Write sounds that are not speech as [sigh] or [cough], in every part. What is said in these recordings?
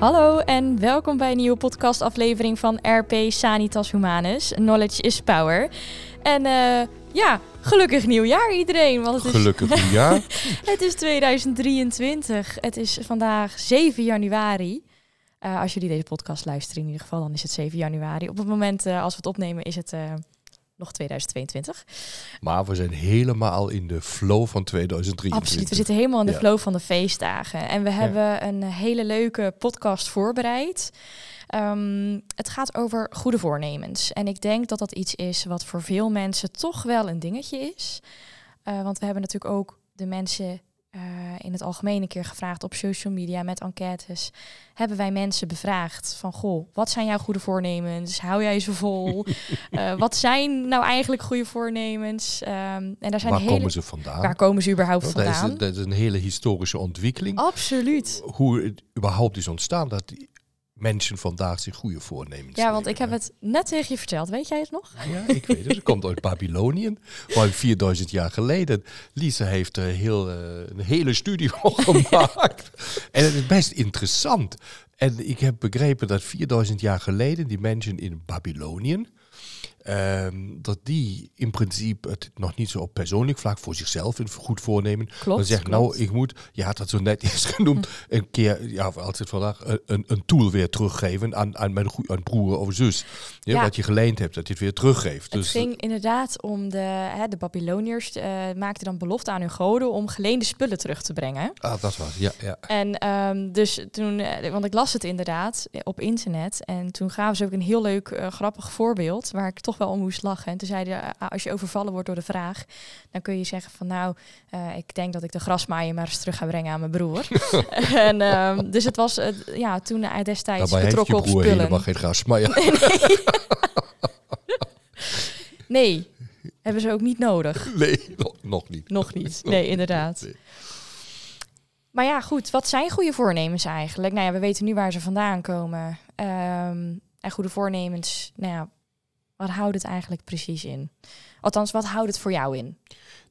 Hallo en welkom bij een nieuwe podcastaflevering van RP Sanitas Humanus. Knowledge is power. En uh, ja, gelukkig nieuwjaar iedereen. Want het gelukkig is, nieuwjaar. [laughs] het is 2023. Het is vandaag 7 januari. Uh, als jullie deze podcast luisteren in ieder geval, dan is het 7 januari. Op het moment uh, als we het opnemen is het nog 2022. Maar we zijn helemaal in de flow van 2023. Absoluut, we zitten helemaal in de flow van de feestdagen. En we hebben een hele leuke podcast voorbereid. Um, het gaat over goede voornemens. En ik denk dat dat iets is wat voor veel mensen toch wel een dingetje is. Uh, want we hebben natuurlijk ook de mensen uh, in het algemeen een keer gevraagd op social media met enquêtes. Hebben wij mensen bevraagd van, goh, wat zijn jouw goede voornemens? Hou jij ze vol? uh, [laughs] wat zijn nou eigenlijk goede voornemens? Um, en daar zijn waar hele... komen ze vandaan? Waar komen ze überhaupt vandaan? Dat is, dat is, een hele historische ontwikkeling. Absoluut. Hoe het überhaupt is ontstaan dat mensen vandaag zich goede voornemens Ja, want ik heb het net tegen je verteld. Weet jij het nog? Ja, ik weet het. Het komt uit Babylonië. Ruim 4000 jaar geleden. Lisa heeft er heel, uh, een hele studie van [laughs] gemaakt. en het is best interessant. En ik heb begrepen dat 4000 jaar geleden die mensen in Babylonië Um, dat die in principe het nog niet zo op persoonlijk vlak voor zichzelf een goed voornemen. Klopt, dan zegt nou, ik moet, je had dat zo net [laughs] eens genoemd, een keer, ja, als het vandaag, een, een tool weer teruggeven aan, aan mijn aan broer of zus. Ja, ja. Wat je geleend hebt, dat je het weer teruggeeft. Het dus, ging inderdaad om de, hè, de Babyloniërs uh, maakten dan belofte aan hun goden om geleende spullen terug te brengen. Ah, dat was, ja. ja. En um, dus toen, uh, want ik las het inderdaad op internet en toen gaven ze ook een heel leuk, uh, grappig voorbeeld waar ik toch wel om moest lachen. En toen zeiden, uh, als je overvallen wordt door de vraag, dan kun je zeggen van nou, uh, ik denk dat ik de grasmaaier maar eens terug ga brengen aan mijn broer. [laughs] [laughs] en um, dus het was, uh, ja, toen hij destijds Daarbij betrokken op spullen. helemaal geen grasmaaier. [laughs] nee. nee, hebben ze ook niet nodig. Nee, nog niet. Nog niet, nee, inderdaad. Nee. Maar ja, goed, wat zijn goede voornemens eigenlijk? Nou ja, we weten nu waar ze vandaan komen. Um, en goede voornemens, nou ja, wat houdt het eigenlijk precies in? Althans, wat houdt het voor jou in?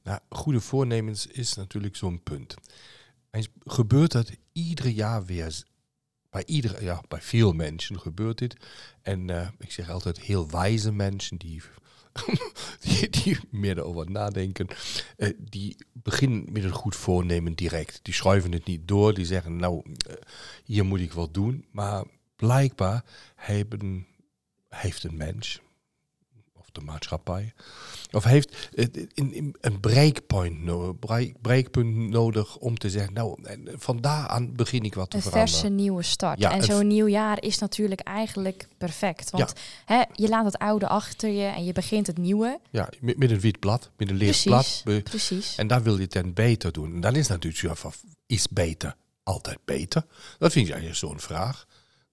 Nou, goede voornemens is natuurlijk zo'n punt. Gebeurt dat ieder jaar weer? Bij, ieder, ja, bij veel mensen gebeurt dit. En uh, ik zeg altijd heel wijze mensen die, [laughs] die, meer erover nadenken, uh, die beginnen met een goed voornemen direct. Die schuiven het niet door, die zeggen nou, uh, hier moet ik wat doen. Maar blijkbaar hebben, heeft een mens, de maatschappij? Of heeft een, een breakpoint nodig, nodig om te zeggen, nou, van daar aan begin ik wat te een veranderen. Een verse nieuwe start. Ja, en zo'n nieuw jaar is natuurlijk eigenlijk perfect. Want ja. hè, je laat het oude achter je en je begint het nieuwe. Ja, met, met een wit blad, met een leeg blad. Precies. En daar wil je het dan beter doen. En dan is natuurlijk is beter altijd beter? Dat vind eigenlijk zo'n vraag.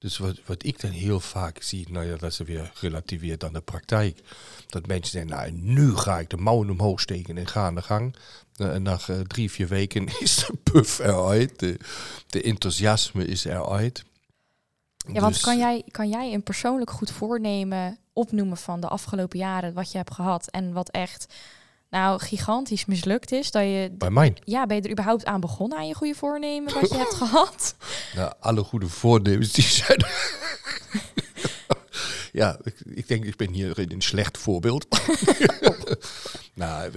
Dus wat, wat ik dan heel vaak zie, nou ja, dat ze weer relativeert aan de praktijk. Dat mensen zeggen, nou nu ga ik de mouwen omhoog steken en ga aan de gang. En na uh, drie, vier weken [laughs] is de puff eruit. De, de enthousiasme is eruit. Ja, want dus, kan, jij, kan jij een persoonlijk goed voornemen opnoemen van de afgelopen jaren wat je hebt gehad en wat echt nou gigantisch mislukt is. Dat je Bij mij? Ja, ben je er überhaupt aan begonnen aan je goede voornemen wat je [laughs] hebt gehad? Nou, alle goede voornemens die zijn... [laughs] ja, ik, ik, denk, ik ben hier een slecht voorbeeld. [laughs] nou,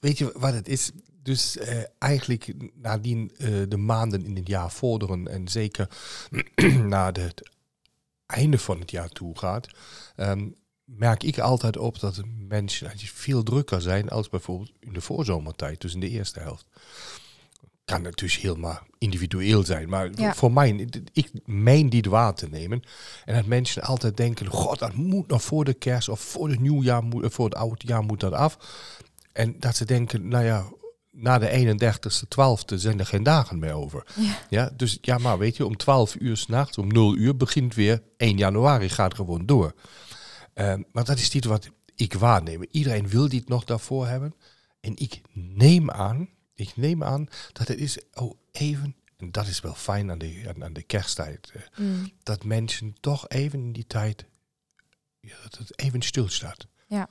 weet je wat het is? Dus uh, eigenlijk nadien uh, de maanden in het jaar vorderen en zeker [clears throat] na het einde van het jaar toe gaat, um, merk ik altijd op dat mensen veel drukker zijn als bijvoorbeeld in de voorzomertijd, dus in de eerste helft. Kan natuurlijk helemaal individueel zijn, maar ja. voor mij, ik meen die waar te nemen. En dat mensen altijd denken, god, dat moet nog voor de kerst of voor het nieuwjaar, voor het oude jaar moet dat af. En dat ze denken, nou ja, na de 31ste, 12e zijn er geen dagen meer over. Ja. ja. dus ja, maar weet je, om 12 uur s'nachts, om 0 uur begint weer 1 januari, gaat gewoon door. Um, maar dat is niet wat ik waarneem. Iedereen wil dit nog daarvoor hebben. En ik neem aan, ik neem aan dat het is oh, even, en dat is wel fijn aan de, aan, aan de kersttijd, mm. dat mensen toch even in die tijd, ja, dat het even stilstaat. Ja.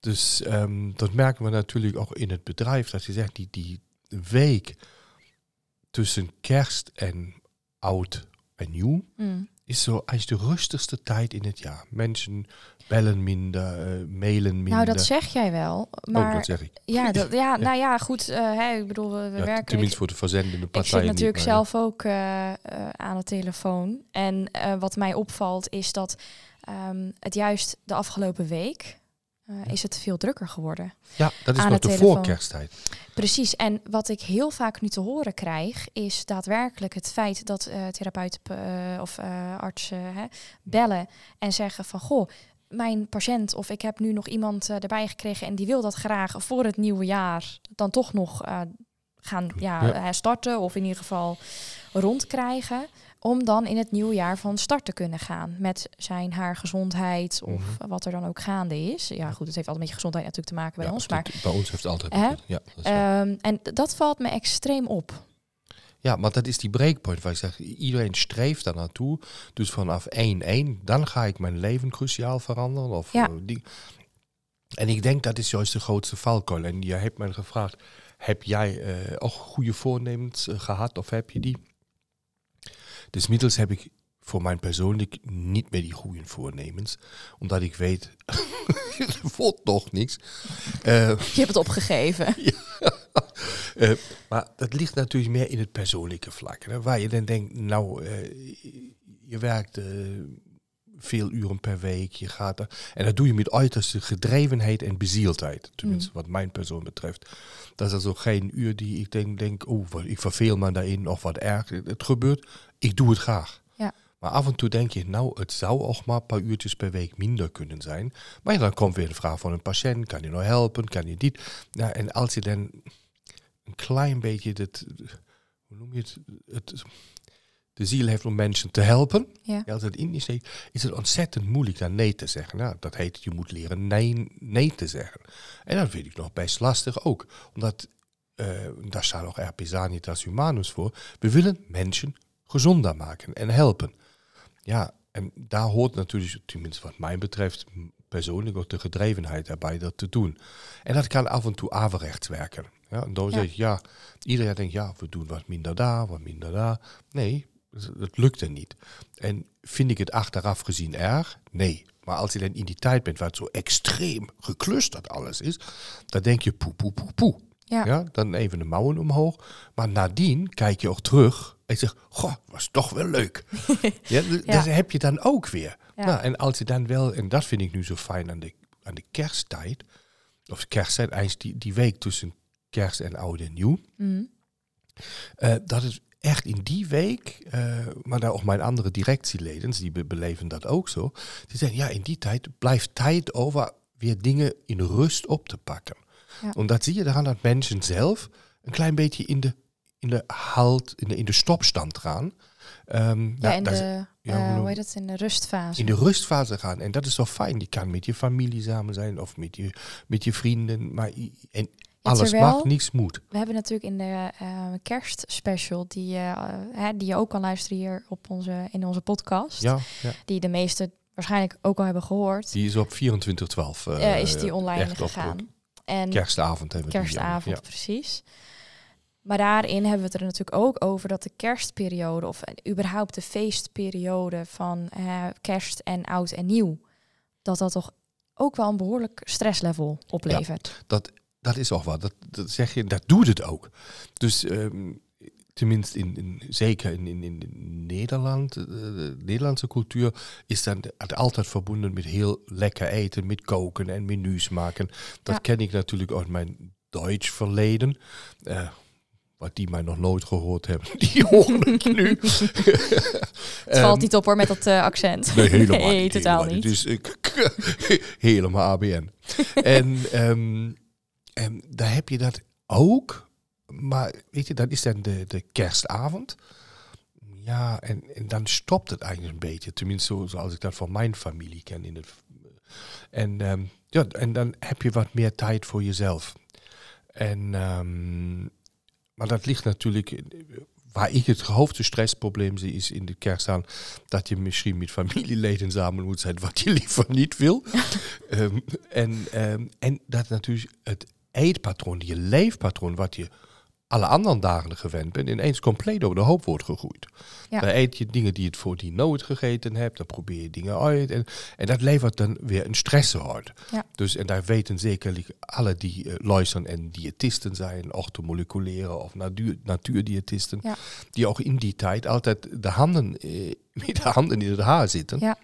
Dus um, dat merken we natuurlijk ook in het bedrijf, dat je zegt, die, die week tussen kerst en oud en nieuw Mm. Is zo eigenlijk de rustigste tijd in het jaar. Mensen bellen minder, eh, mailen minder. Nou, dat zeg jij wel. Maar Ook dat zeg ik. ja, [laughs] dat, ja, nou ja, goed. eh, ik bedoel, we Ja, werken. tenminste voor de verzendende Ik partijen. zit natuurlijk niet, maar, zelf ook eh, aan de telefoon. En wat mij opvalt is dat ehm, het juist de afgelopen week eh, is het veel drukker geworden. Ja, dat is nog de voorkersttijd. Precies. En wat ik heel vaak nu te horen krijg, is daadwerkelijk het feit dat eh, therapeuten eh, of artsen hè, bellen en zeggen van goh. Mijn patiënt of ik heb nu nog iemand erbij gekregen en die wil dat graag voor het nieuwe jaar dan toch nog gaan ja, Ja. starten of in ieder geval rondkrijgen. Om dan in het nieuwe jaar van start te kunnen gaan met zijn haar gezondheid of Mhm. wat er dan ook gaande is. Ja, goed, het heeft altijd met je gezondheid natuurlijk te maken bij Ja, ons. Maar bij ons heeft het altijd. Hè? Ja, dat. Ehm, en dat valt me extreem op. ja, maar dat is die breakpoint waar ik zeg, iedereen streeft daar naartoe. Dus vanaf 1-1, dan ga ik mijn leven cruciaal veranderen. Of, Ja. eh, die. En ik denk dat is juist de grootste valkuil. En je hebt mij gevraagd, heb jij eh, ook goede voornemens eh, gehad of heb je die? Dus inmiddels heb ik voor mijn persoonlijk niet meer die goede voornemens. Omdat ik weet, [laughs] er wordt nog niks. Eh, Je hebt het opgegeven. [laughs] eh, maar dat ligt natuurlijk meer in het persoonlijke vlak. Hè, waar je dan denkt, nou, eh, je werkt veel uren per week, je gaat er, en dat doe je met uiterste gedrevenheid en bezieldheid. Tenminste, wat mijn persoon betreft. Dat is also geen uur die ik denk, denk oh, ik verveel me daarin of wat erg. Het gebeurt, ik doe het graag. Ja. Maar af en toe denk je, nou, het zou ook maar een paar uurtjes per week minder kunnen zijn. Maar ja, dan komt weer de vraag van een patiënt, kan je nou helpen, kan je dit? Nou, en als je dan een klein beetje het, hoe noem je het, het de ziel heeft om mensen te helpen. Ja. Als het in is, is het ontzettend moeilijk daar nee te zeggen. Nou, dat heet, je moet leren nee, nee te zeggen. En dat vind ik nog best lastig ook. Omdat, eh, daar staat ook RP Sanitas Humanus voor. We willen mensen gezonder maken en helpen. Ja, en daar hoort natuurlijk, tenminste wat mij betreft, persoonlijk ook de gedrevenheid erbij dat te doen. En dat kan af en toe averechts werken. Ja, en dan Ja. zeg je, ja, iedereen denkt, ja, we doen wat minder daar, wat minder daar. Nee, het- het lukt er niet. En vind ik het achteraf gezien erg? Nee. Maar als je dan in die tijd bent waar het zo extreem geklusterd alles is, dan denk je poe, poe, poe, poe. Ja. Ja, dan even de mouwen omhoog. Maar nadien kijk je ook terug en zeg, goh, was toch wel leuk. [laughs] ja. Dat heb je dan ook weer. Ja. Nou, en als je dan wel, en dat vind ik nu zo fijn aan de, aan de kersttijd, of kersttijd, eigenlijk die, die week tussen kerst en oud en nieuw, Mm. eh, dat het echt in die week, eh, maar daar ook mijn andere directieleden, die be- beleven dat ook zo, die zeggen, ja, in die tijd blijft tijd over weer dingen in rust op te pakken. Ja. En dat zie je eraan dat mensen zelf een klein beetje in de, in de halt, in de, in de stopstand gaan. Ehm, Ja, nou, in dat de, ja, eh, hoe heet het, in de rustfase. in de rustfase gaan. En dat is zo fijn. Die kan met je familie samen zijn of met je, met je vrienden. Maar en alles terwijl- mag, niks moet. We hebben natuurlijk in de eh, kerstspecial, die, je, eh, hè, die je ook kan luisteren hier op onze, in onze podcast, Ja, ja. die de meesten waarschijnlijk ook al hebben gehoord, Die is op 24-12. eh, eh, is die online op- gegaan. En Kerstavond hebben we kerstavond, ja. precies. Maar daarin hebben we het er natuurlijk ook over dat de kerstperiode, of eh, überhaupt de feestperiode van eh, kerst en oud en nieuw, dat dat toch ook wel een behoorlijk stresslevel oplevert. Dat, dat is ook wat. Dat, dat zeg je, dat doet het ook. Dus ehm, tenminste, in, in, zeker in, in, in Nederland, eh, de Nederlandse cultuur, is dan het altijd verbonden met heel lekker eten, met koken en menus maken. Dat Ja. ken ik natuurlijk uit mijn Duits verleden. Eh, wat die mij nog nooit gehoord hebben, [laughs] die horen het nu. [laughs] Het valt niet op hoor met dat eh, accent. Nee, helemaal [laughs] Nee, niet. totaal helemaal niet. Dus ik, helemaal ABN. en, ehm, en daar heb je dat ook. Maar weet je, dat is dan de, de kerstavond. Ja, en, en dan stopt het eigenlijk een beetje. Tenminste, zo- zoals ik dat van mijn familie ken. In het, en, ehm, ja, en dan heb je wat meer tijd voor jezelf. En, ehm, maar dat ligt natuurlijk... Waar ik het grootste stressprobleem zie, is in de kerst aan dat je misschien met familieleden samen moet zijn, wat je liever niet wil. [laughs] Ehm, en, ehm, en dat natuurlijk het eetpatroon, je leefpatroon, wat je alle andere dagen gewend bent, ineens compleet over de hoop wordt gegroeid. Ja. Dan eet je dingen die je voor die nooit gegeten hebt, dan probeer je dingen uit. En, en dat levert dan weer een stresshord. Ja. Dus, en daar weten zekerlijk alle die uh, luisteren en diëtisten zijn, orthomoleculaire of natuur, natuurdiëtisten, Ja. die ook in die tijd altijd de handen, eh, [laughs] met de handen in het haar zitten. Ja.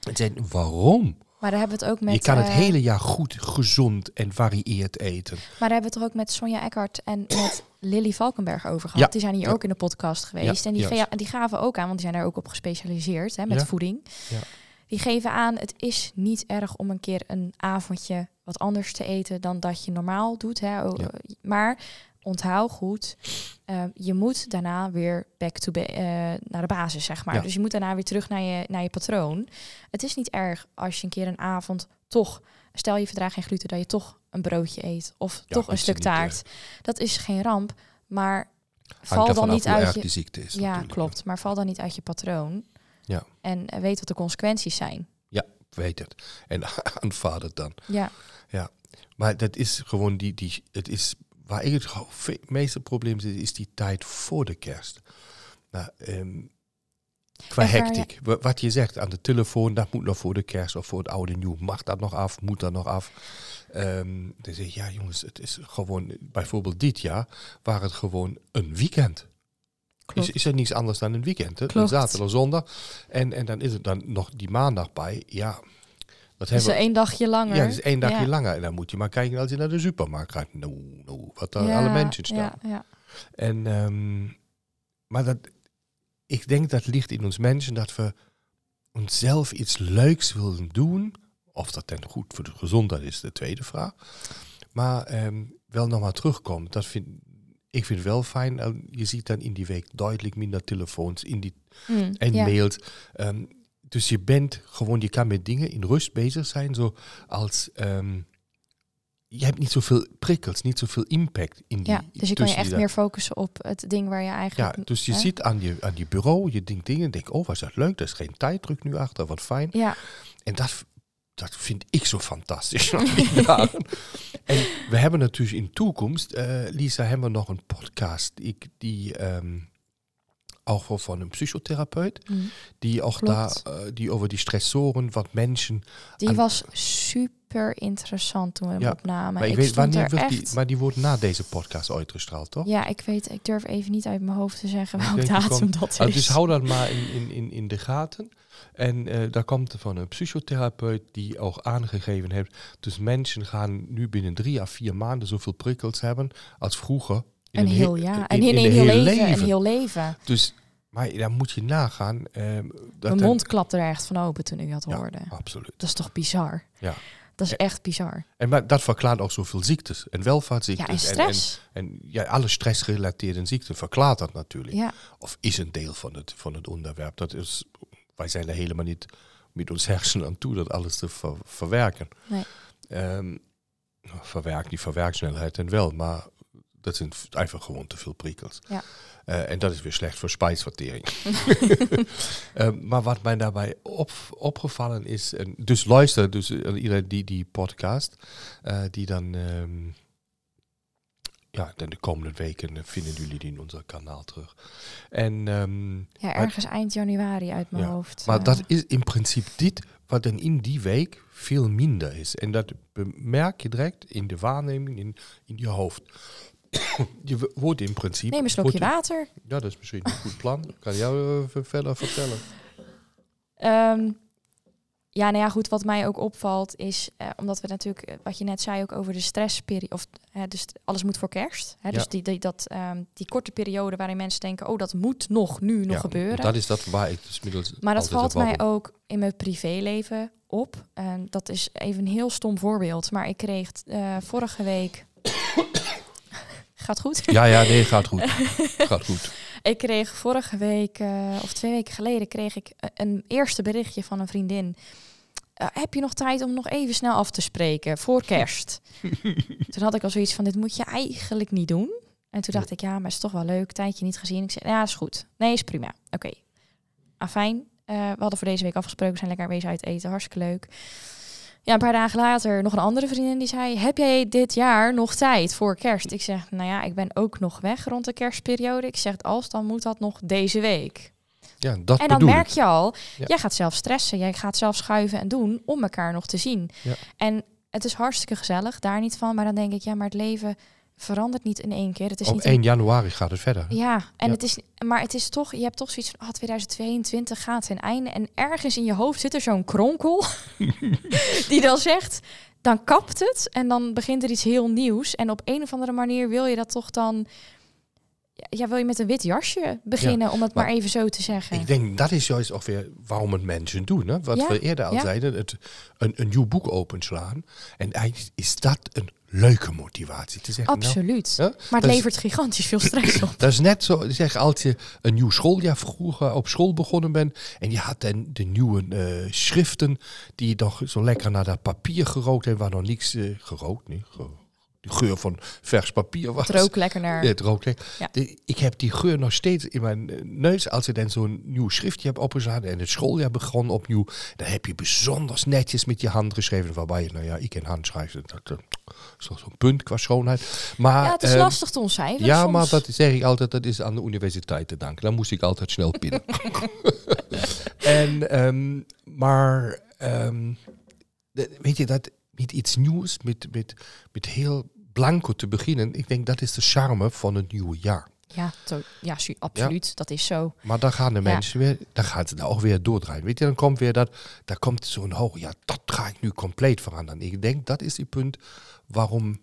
En zeggen, waarom? Maar daar hebben we het ook met. je kan het eh, hele jaar goed, gezond en varieerd eten. Maar daar hebben we het er ook met Sonja Eckhart en [coughs] met Lily Valkenberg over gehad. Ja. Die zijn hier Ja. ook in de podcast geweest. Ja, en die, die gaven ook aan, want die zijn daar ook op gespecialiseerd hè, met voeding. Ja. Die geven aan, het is niet erg om een keer een avondje wat anders te eten dan dat je normaal doet. Hè. Maar onthoud goed, eh, je moet daarna weer back to eh, naar de basis, zeg maar. Ja. Dus je moet daarna weer terug naar je, naar je patroon. Het is niet erg als je een keer een avond toch, stel je verdraagt geen gluten, dat je toch een broodje eet of Ja, toch een stuk niet, taart. Dat is geen ramp, maar Hangt val dan niet uit je... die ziekte is. Ja, klopt. Maar val dan niet uit je patroon. Ja. En weet wat de consequenties zijn. Weet het. En [laughs] aanvaard het dan. Ja, Maar dat is gewoon die, die het is, waar ik het meeste probleem zit, is die tijd voor de kerst. Nou, ehm, qua hectiek. Wa- Wat je zegt aan de telefoon, dat moet nog voor de kerst of voor het oude nieuw. Mag dat nog af? Moet dat nog af? Ehm, dan zeg je, ja jongens, het is gewoon, bijvoorbeeld dit jaar, waar het gewoon een weekend. klopt. Is, is er niets anders dan een weekend? Hè? Een zaterdag, zondag. En, en dan is het dan nog die maandag bij. Ja, dat dus één dagje langer. Ja, is één dagje Ja. langer. En dan moet je maar kijken als je naar de supermarkt gaat. Nou, nou, wat daar Ja, alle mensen staan. Ja, ja. En, ehm, maar dat, ik denk dat ligt in ons mensen dat we onszelf iets leuks willen doen. Of dat dan goed voor de gezondheid is, de tweede vraag. Maar ehm, wel nog maar terugkomt. Dat vind, ik vind het wel fijn. eh, Je ziet dan in die week duidelijk minder telefoons in die, Mm, en ja. mails. Ehm, dus je bent gewoon, je kan met dingen in rust bezig zijn. Zo als, ehm, je hebt niet zoveel prikkels, niet zoveel impact in die Ja, dus je kan je echt meer focussen op het ding waar je ja, eigenlijk... dus je hè? zit aan je, aan je bureau, je denkt dingen, denk, oh, was dat leuk, er is geen tijddruk nu achter, wat fijn. Ja, En dat, dat vind ik zo fantastisch. [laughs] en we hebben natuurlijk in toekomst, eh, Lisa, hebben we nog een podcast, ik, die ehm, ook van een psychotherapeut, mm. die ook Klopt. daar, eh, die over die stressoren, wat mensen. die was super interessant toen we hem Ja, opnamen. Maar, ik ik weet, wanneer er echt... die, maar die wordt na deze podcast uitgestraald, toch? Ja, ik weet, ik durf even niet uit mijn hoofd te zeggen welke datum dat Ah, is. dus hou dat maar in, in, in, in de gaten. En eh, daar komt van een psychotherapeut die ook aangegeven heeft. Dus mensen gaan nu binnen drie à vier maanden zoveel prikkels hebben als vroeger. In een he- heel jaar. in- En in in, een een heel heel leven. leven. Een heel leven. Dus, maar dan moet je nagaan. ehm, dat Mijn mond klapte er echt van open toen ik dat Ja, hoorde. absoluut. Dat is toch bizar? Ja. Dat is echt bizar. En maar dat verklaart ook zoveel ziektes en Ja, welvaartsziektes. en stress. En, en, ja, alle stressgerelateerde ziekten verklaart dat natuurlijk. Ja, Of is een deel van het, van het onderwerp. Dat is, wij zijn er helemaal niet met ons hersenen aan toe dat alles te ver- verwerken. Nee. Ehm, verwerk, die verwerksnelheid en wel, maar dat zijn einfach gewoon te veel prikkels. Ja. Eh, en dat is weer slecht voor spijsvertering. [laughs] [laughs] Ehm, maar wat mij daarbij op, opgevallen is, en dus luister, dus eh, iedereen die die podcast, eh, die dan, ehm, ja, dan de komende weken eh, vinden jullie die in ons kanaal terug. En ehm, ja ergens eind januari uit mijn Ja, hoofd. maar eh. dat is in principe dit wat dan in die week veel minder is. En dat merk je direct in de waarneming in, in je hoofd. [coughs] je wordt in principe... Neem een slokje water. Ja, dat is misschien een goed plan. Kan jou even verder vertellen. Ehm, ja, nou ja, goed. Wat mij ook opvalt is, eh, omdat we natuurlijk, eh, wat je net zei, ook over de stressperiode, of eh, dus alles moet voor kerst. Hè, Ja. Dus die, die, dat, ehm, die korte periode waarin mensen denken, oh, dat moet nog nu nog Ja, gebeuren. Dat is dat waar ik dus middels Maar dat valt mij ook in mijn privéleven op. Dat is even een heel stom voorbeeld. Maar ik kreeg eh, vorige week. Gaat goed? Ja, ja, nee, gaat goed. [laughs] gaat goed. Ik kreeg vorige week, eh, of twee weken geleden, kreeg ik eh, een eerste berichtje van een vriendin. Eh, heb je nog tijd om nog even snel af te spreken voor kerst? [laughs] toen had ik al zoiets van, dit moet je eigenlijk niet doen. En toen dacht ik, ja, maar het is toch wel leuk, tijdje niet gezien. Ik zei, ja, is goed. Nee, is prima. Oké. Afijn, eh, we hadden voor deze week afgesproken, we zijn lekker wezen uit eten, hartstikke leuk. Ja, een paar dagen later nog een andere vriendin die zei: Heb jij dit jaar nog tijd voor kerst? Ik zeg: Nou ja, ik ben ook nog weg rond de kerstperiode. Ik zeg: Als dan moet dat nog deze week. Ja, dat en dan merk ik. je al, Ja. jij gaat zelf stressen, jij gaat zelf schuiven en doen om elkaar nog te zien. Ja. En het is hartstikke gezellig, daar niet van. Maar dan denk ik, ja, maar het leven verandert niet in één keer. Het is Op niet 1 januari gaat het verder. ja, en Ja. het is, maar het is toch, je hebt toch zoiets van, ah, 2022 gaat ten einde. En ergens in je hoofd zit er zo'n kronkel [laughs] die dan zegt, dan kapt het en dan begint er iets heel nieuws. En op een of andere manier wil je dat toch dan, ja, wil je met een wit jasje beginnen, om het maar, maar even zo te zeggen. Ik denk dat is juist ook weer waarom het mensen doen. Hè? Wat Ja, we eerder al ja. zeiden, het, een, een nieuw boek openslaan. En eigenlijk is dat een leuke motivatie. Te zeggen, nou, Absoluut. ja, maar het is- levert gigantisch veel stress op. Dat is net zo, zeg, als je een nieuw schooljaar vroeger op school begonnen bent en je had dan de nieuwe eh, schriften die je toch zo lekker naar dat papier gerookt en waar nog niks eh, gerookt, nee, de geur van vers papier was. Het rookt lekker naar. Ja, het lekker. Ja. De- ik heb die geur nog steeds in mijn eh, neus. Als je dan zo'n nieuw schriftje hebt opgezet en het schooljaar begon opnieuw, dan heb je bijzonder netjes met je hand geschreven. Waarbij je, nou ja, ik ken handschrijven, dat eh, is toch zo'n punt qua schoonheid. Maar, ja, het is ehm, lastig te ontcijferen ja, soms. maar dat zeg ik altijd, dat is aan de universiteit te danken. Dan moest ik altijd snel pinnen. [laughs] en, ehm, maar, ehm, de- weet je, dat met iets nieuws, met, met, met heel blanco te beginnen, ik denk dat is de charme van het nieuwe jaar. Ja, to- ja, absoluut. Dat is zo. Maar dan gaan de Ja. mensen weer, dan gaan ze daar ook weer doordraaien. Weet je, dan komt weer dat, daar komt zo'n hoog, ja, dat ga ik nu compleet veranderen. Ik denk dat is die punt waarom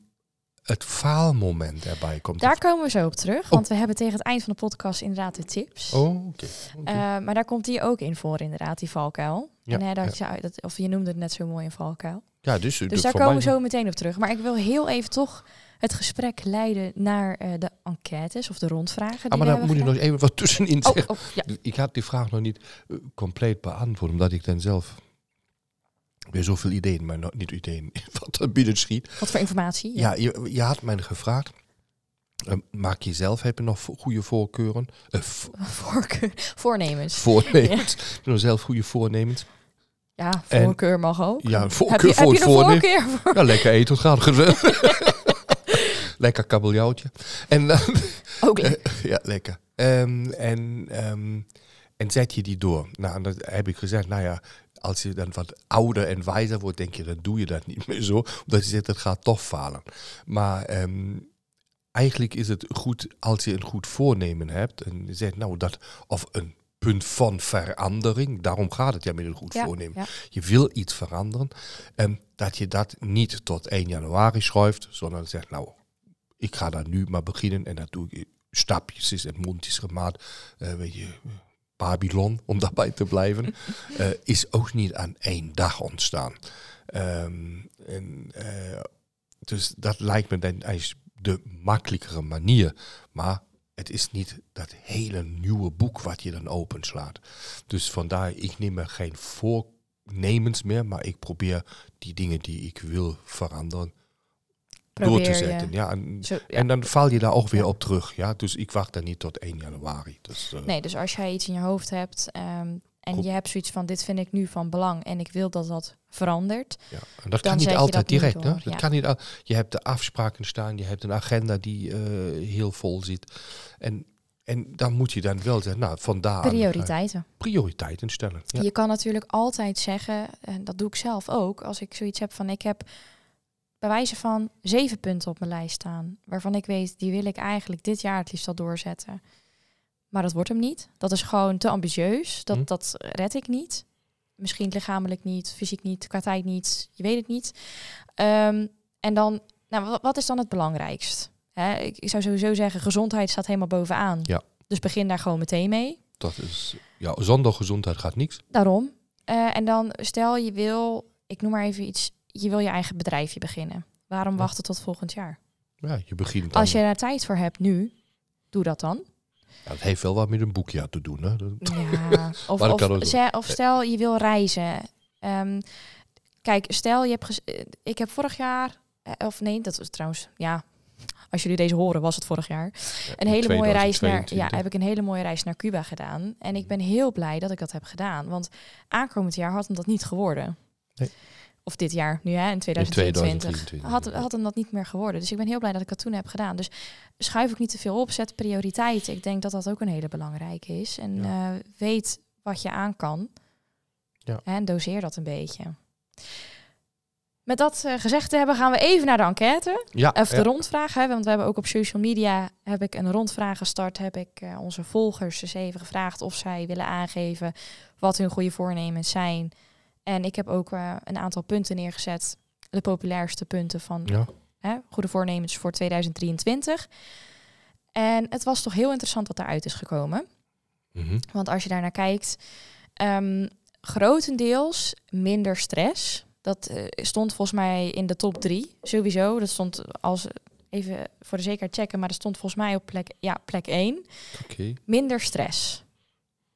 het faalmoment erbij komt. Daar komen we zo op terug, want we hebben tegen het eind van de podcast inderdaad de tips. Oh, oké. oké. Eh, maar daar komt die ook in voor, inderdaad, die valkuil. Ja, en hè, dat je, dat, of je noemde het net zo mooi een valkuil. ja, dus, Dus daar komen we zo meteen op terug. Maar ik wil heel even toch het gesprek leiden naar eh, de enquêtes of de rondvragen. Ah, maar daar moet ik hebben nog even wat tussenin gedaan. zeggen. Oh, oh, ja. Ik had die vraag nog niet eh, compleet beantwoord, omdat ik dan zelf weer zoveel ideeën, maar nog niet ideeën, [laughs] wat er binnen schiet. Wat voor informatie? Ja, je, je had mij gevraagd, eh, maak je zelf, heb je nog goede voorkeuren? Vo- [laughs] Voorkeur, voornemens. voornemens. Je nog zelf goede voornemens? Ja, En- voorkeur mag ook. Ja, heb voorkeur je, voor heb het voorkeur voor? Ja, lekker eten, gezellig. [laughs] lekker kabeljauwtje. En dan, [laughs] Ook leuk. ja, lekker. Ehm, en, ehm, en zet je die door. Nou, en dan heb ik gezegd, nou ja, als je dan wat ouder en wijzer wordt, denk je, dan doe je dat niet meer zo. Omdat je zegt, het gaat toch falen. Maar ehm, eigenlijk is het goed als je een goed voornemen hebt. En je zegt, nou, dat, of een punt van verandering. Daarom gaat het ja met een goed Ja, voornemen. ja. Je wil iets veranderen. En dat je dat niet tot 1 januari schuift, sondern zegt, nou, ik ga daar nu maar beginnen en dat doe ik stapjes en mondjesgemaat. eh weet je, Babylon, om [laughs] daarbij te blijven, [laughs] eh, is ook niet aan één dag ontstaan. Ehm, en, eh, dus dat lijkt me dan eigenlijk de makkelijkere manier. Maar het is niet dat hele nieuwe boek wat je dan openslaat. Dus vandaar, ik neem er geen voornemens meer, maar ik probeer die dingen die ik wil veranderen door te zetten. Ja, en, Zo, ja. en dan val je daar ook weer op terug. Ja? Dus ik wacht dan niet tot 1 januari. Dus, eh, Nee, dus als jij iets in je hoofd hebt ehm, en Goed. je hebt zoiets van dit vind ik nu van belang en ik wil dat dat verandert. Ja, en dat kan niet altijd dat niet direct. Hè? Dat ja. kan niet al, je hebt de afspraken staan, je hebt een agenda die eh, heel vol zit. En, en dan moet je dan wel zeggen, nou, vandaar Prioriteiten. prioriteiten stellen. Ja. Je kan natuurlijk altijd zeggen, en dat doe ik zelf ook, als ik zoiets heb van ik heb bij wijze van zeven punten op mijn lijst staan, waarvan ik weet, die wil ik eigenlijk dit jaar het liefst al doorzetten. Maar dat wordt hem niet. Dat is gewoon te ambitieus. Dat, Hm. dat red ik niet. Misschien lichamelijk niet, fysiek niet, qua tijd niet. Je weet het niet. Ehm, en dan, nou, wat, wat is dan het belangrijkst? Hè, ik, ik zou sowieso zeggen, gezondheid staat helemaal bovenaan. Ja. Dus begin daar gewoon meteen mee. Dat is, ja, zonder gezondheid gaat niks. Daarom. Eh, en dan stel je wil, ik noem maar even iets, je wil je eigen bedrijfje beginnen. Waarom Ja. wachten tot volgend jaar? Ja, je begint dan. Als je daar tijd voor hebt nu, doe dat dan. Ja, dat heeft wel wat met een boekje te doen. Hè? Ja, [laughs] of, ze- stel je wil reizen. Ehm, kijk, stel je hebt. eh, ik heb vorig jaar, eh, of nee, dat was trouwens, ja. Als jullie deze horen, was het vorig jaar. Een hele mooie reis naar. Ja, 2022. heb ik een hele mooie reis naar Cuba gedaan. En ik ben heel blij dat ik dat heb gedaan. Want aankomend jaar had hem dat niet geworden. Nee. Of dit jaar, nu hè, in 2022. 2023, Had, had hem dat niet meer geworden. Dus ik ben heel blij dat ik dat toen heb gedaan. Dus schuif ook niet te veel op, zet prioriteiten. Ik denk dat dat ook een hele belangrijke is. En eh, weet wat je aan kan. Ja. En doseer dat een beetje. Met dat eh, gezegd te hebben, gaan we even naar de enquête. Ja, Of de ja. rondvraag, hè, want we hebben ook op social media heb ik een rondvraag gestart. Heb ik eh, onze volgers dus even gevraagd of zij willen aangeven wat hun goede voornemens zijn. En ik heb ook eh, een aantal punten neergezet. De populairste punten van Ja. hè, goede voornemens voor 2023. En het was toch heel interessant wat daaruit is gekomen. Mhm. Want als je daar naar kijkt, ehm, grotendeels minder stress. Dat eh, stond volgens mij in de top drie, sowieso. Dat stond als, even voor de zekerheid checken, maar dat stond volgens mij op plek, ja, plek één. Minder stress.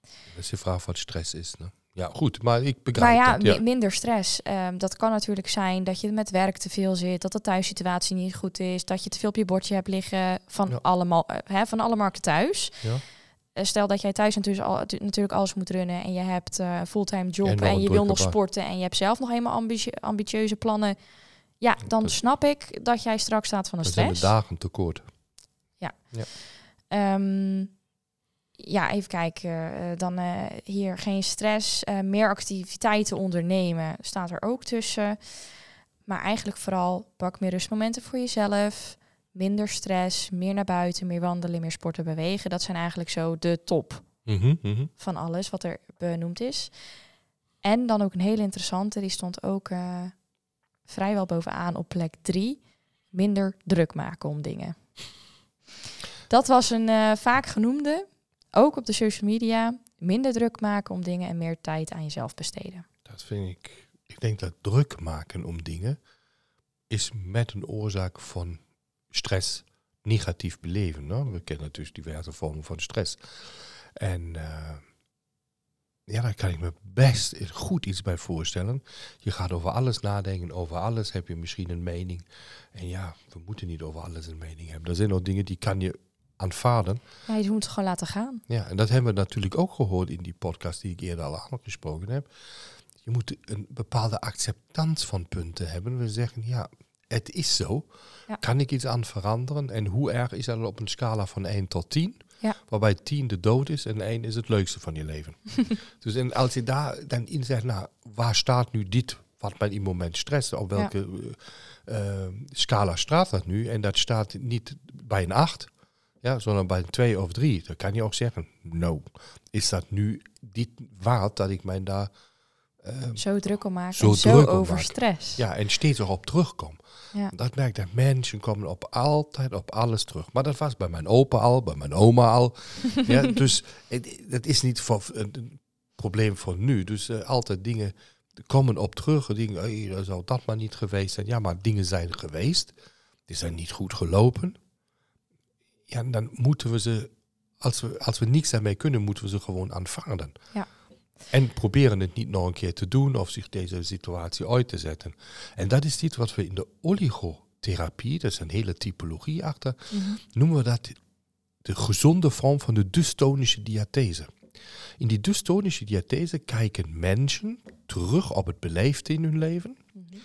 Dat is de vraag wat stress is. Ne? Ja, goed, maar ik begrijp Maar ja, dat. Ja. mi- minder stress. Ehm, dat kan natuurlijk zijn dat je met werk te veel zit, dat de thuissituatie niet goed is, dat je te veel op je bordje hebt liggen van, Ja. allemaal, eh, hè, van alle markten thuis. Ja. Eh, Stel dat jij thuis natuurlijk, al, natuurlijk alles moet runnen en je hebt eh, een fulltime job En een je wil nog sporten en je hebt zelf nog helemaal ambitie- ambitieuze plannen. Ja, dan Dat- snap ik dat jij straks staat van een Dan zijn de stress. dagen tekort. Ehm, ja, even kijken. eh, dan eh, hier geen stress. eh, meer activiteiten ondernemen staat er ook tussen. Maar eigenlijk vooral pak meer rustmomenten voor jezelf. Minder stress, meer naar buiten, meer wandelen, meer sporten, bewegen. Dat zijn eigenlijk zo de top Mhm, mhm. van alles wat er benoemd is. En dan ook een hele interessante, die stond ook vrijwel bovenaan op plek drie. Minder druk maken om dingen. Dat was een vaak genoemde, ook op de social media. Minder druk maken om dingen en meer tijd aan jezelf besteden. Dat vind ik. Ik denk dat druk maken om dingen is met een oorzaak van stress negatief beleven. We kennen natuurlijk diverse vormen van stress. En eh, ja, daar kan ik me best goed iets bij voorstellen. Je gaat over alles nadenken, over alles heb je misschien een mening. En ja, we moeten niet over alles een mening hebben. Er zijn nog dingen die kan je aanvaarden. Ja, je moet het gewoon laten gaan. Ja, en dat hebben we natuurlijk ook gehoord in die podcast die ik eerder al aangesproken heb. Je moet een bepaalde acceptans van punten hebben. We zeggen, ja, het is zo. Ja. Kan ik iets aan veranderen? En hoe erg is dat op een scala van 1 tot 10? Ja. Waarbij 10 de dood is en 1 is het leukste van je leven. [laughs] dus en als je daar dan in zegt, nou, waar staat nu dit wat mij in het moment stresst? Op welke eh, eh, scala staat dat nu? En dat staat niet bij een 8, ja, zolang bij 2 of 3. Dan kan je ook zeggen, nou, is dat nu dit waard dat ik mij daar eh, Zo druk om maken. Zo zo druk over maken. stress. ja, en steeds erop terugkom. Ja. Dat merk ik dat mensen komen op altijd op alles terug. Maar dat was bij mijn opa al, bij mijn oma al. [laughs] ja, dus het, dat is niet voor, een, probleem voor nu. Dus eh, altijd dingen komen op terug. Dingen, hey, dat zou dat maar niet geweest zijn. Ja, maar dingen zijn geweest. Die zijn niet goed gelopen. Ja, dan moeten we ze, als we, als we niks daarmee kunnen, moeten we ze gewoon aanvaarden. Ja. En proberen het niet nog een keer te doen of zich deze situatie uit te zetten. En dat is iets wat we in de oligotherapie, dat is een hele typologie achter, Mhm. noemen we dat de gezonde vorm van de dystonische diathese. In die dystonische diathese kijken mensen terug op het beleefde in hun leven Mhm.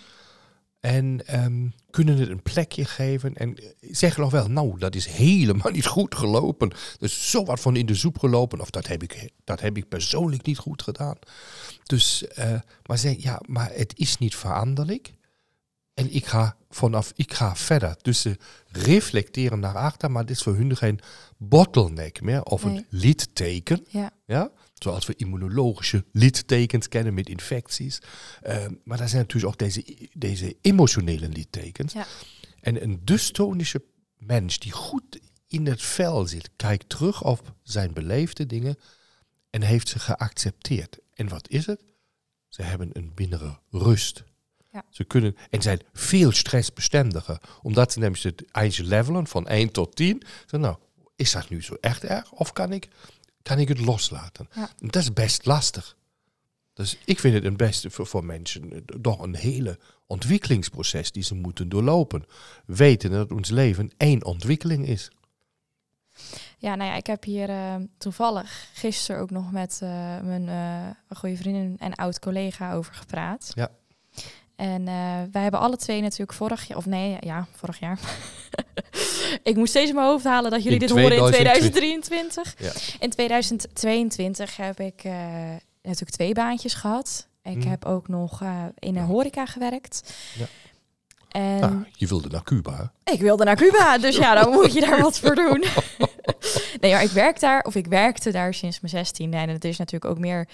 En ehm, kunnen het een plekje geven en zeggen nog wel, nou, dat is helemaal [laughs] niet goed gelopen. Er is zo wat van in de soep gelopen, of dat heb ik, dat heb ik persoonlijk niet goed gedaan. Dus, eh, maar zeg, ja, maar het is niet veranderlijk. En ik ga vanaf, ik ga verder. Dus ze reflecteren naar achter, maar dit is voor hun geen bottleneck meer of Nee. een litteken. Ja. Ja? Zoals we immunologische littekens kennen met infecties. Eh, maar daar zijn natuurlijk ook deze, deze emotionele littekens. Ja. En een dystonische mens die goed in het vel zit, kijkt terug op zijn beleefde dingen en heeft ze geaccepteerd. En wat is het? Ze hebben een binnere rust. Ja. Ze kunnen en zijn veel stressbestendiger, omdat ze namelijk het eindje levelen van 1 tot 10. Zo, nou, is dat nu zo echt erg of kan ik, kan ik het loslaten? Ja. Dat is best lastig. Dus ik vind het een beste voor, voor mensen eh, toch een hele ontwikkelingsproces die ze moeten doorlopen. Weten dat ons leven één ontwikkeling is. Ja, nou ja, ik heb hier eh, toevallig gisteren ook nog met eh, mijn eh, goede vriendin en oud collega over gepraat. Ja. En uh, wij hebben alle twee natuurlijk vorig jaar, of nee, ja, vorig jaar. [laughs] ik moest steeds in mijn hoofd halen dat jullie dit horen in 2023. Ja. In 2022 heb ik uh, natuurlijk twee baantjes gehad. Ik mhm. heb ook nog uh, in een horeca gewerkt. Ja. En nou, je wilde naar Cuba. Ik wilde naar Cuba, [laughs] dus ja, dan moet je daar wat voor doen. [laughs] nee, maar ik werk daar, of ik werkte daar sinds mijn 16. En het is natuurlijk ook meer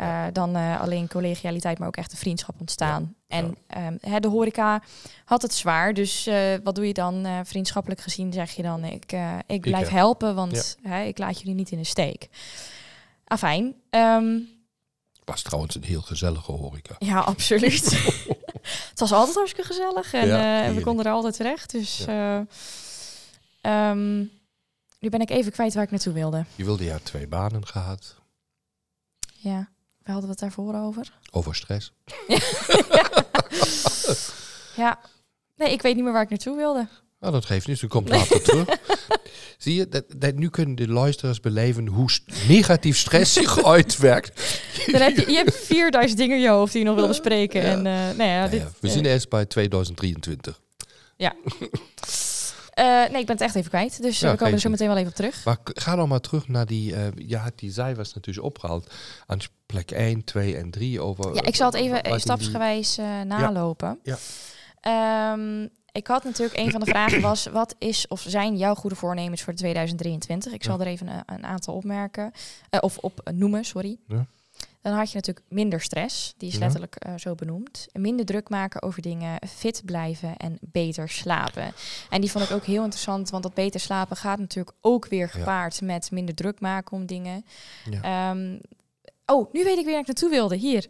uh, dan uh, alleen collegialiteit, maar ook echt een vriendschap ontstaan. En um, de horeca had het zwaar, dus uh, wat doe je dan vriendschappelijk gezien? Zeg je dan, ik, ik blijf ik, helpen, want hè, ik laat jullie niet in de steek. Afijn. Um, was trouwens een heel gezellige horeca. Ja, absoluut. [laughs] het was altijd hartstikke gezellig en ja, we konden er altijd terecht. Dus um, nu ben ik even kwijt waar ik naartoe wilde. Je wilde ja twee banen gehad. Ja, we hadden het daarvoor over. Over stress. [laughs] ja. Nee, ik weet niet meer waar ik naartoe wilde. Nou, dat geeft niet, ze komt later [laughs] terug. Zie je, dat, dat, nu kunnen de luisteraars beleven hoe negatief stress zich uitwerkt. Dan heb je, je hebt 4000 dingen in je hoofd die je nog wil bespreken. En, uh, nou ja, dit, we zien eerst bij 2023. Ja. [laughs] Uh, nee, ik ben het echt even kwijt. Dus we komen er zo meteen wel even op terug. Maar ga dan maar terug naar die... Uh, ja, die zij was natuurlijk opgehaald aan plek 1, 2 en 3 over... Ja, ik zal het even stapsgewijs nalopen. Ja. ja. Um, ik had natuurlijk een van de vragen [coughs] was: wat is of zijn jouw goede voornemens voor 2023? Ik zal er even een, een aantal opmerken of op noemen, sorry. Ja. Dan had je natuurlijk minder stress, die is letterlijk uh, zo benoemd. Minder druk maken over dingen, fit blijven en beter slapen. En die vond ik ook heel interessant, want dat beter slapen gaat natuurlijk ook weer gepaard met minder druk maken om dingen. Um, Oh, nu weet ik weer waar ik naartoe wilde. Hier.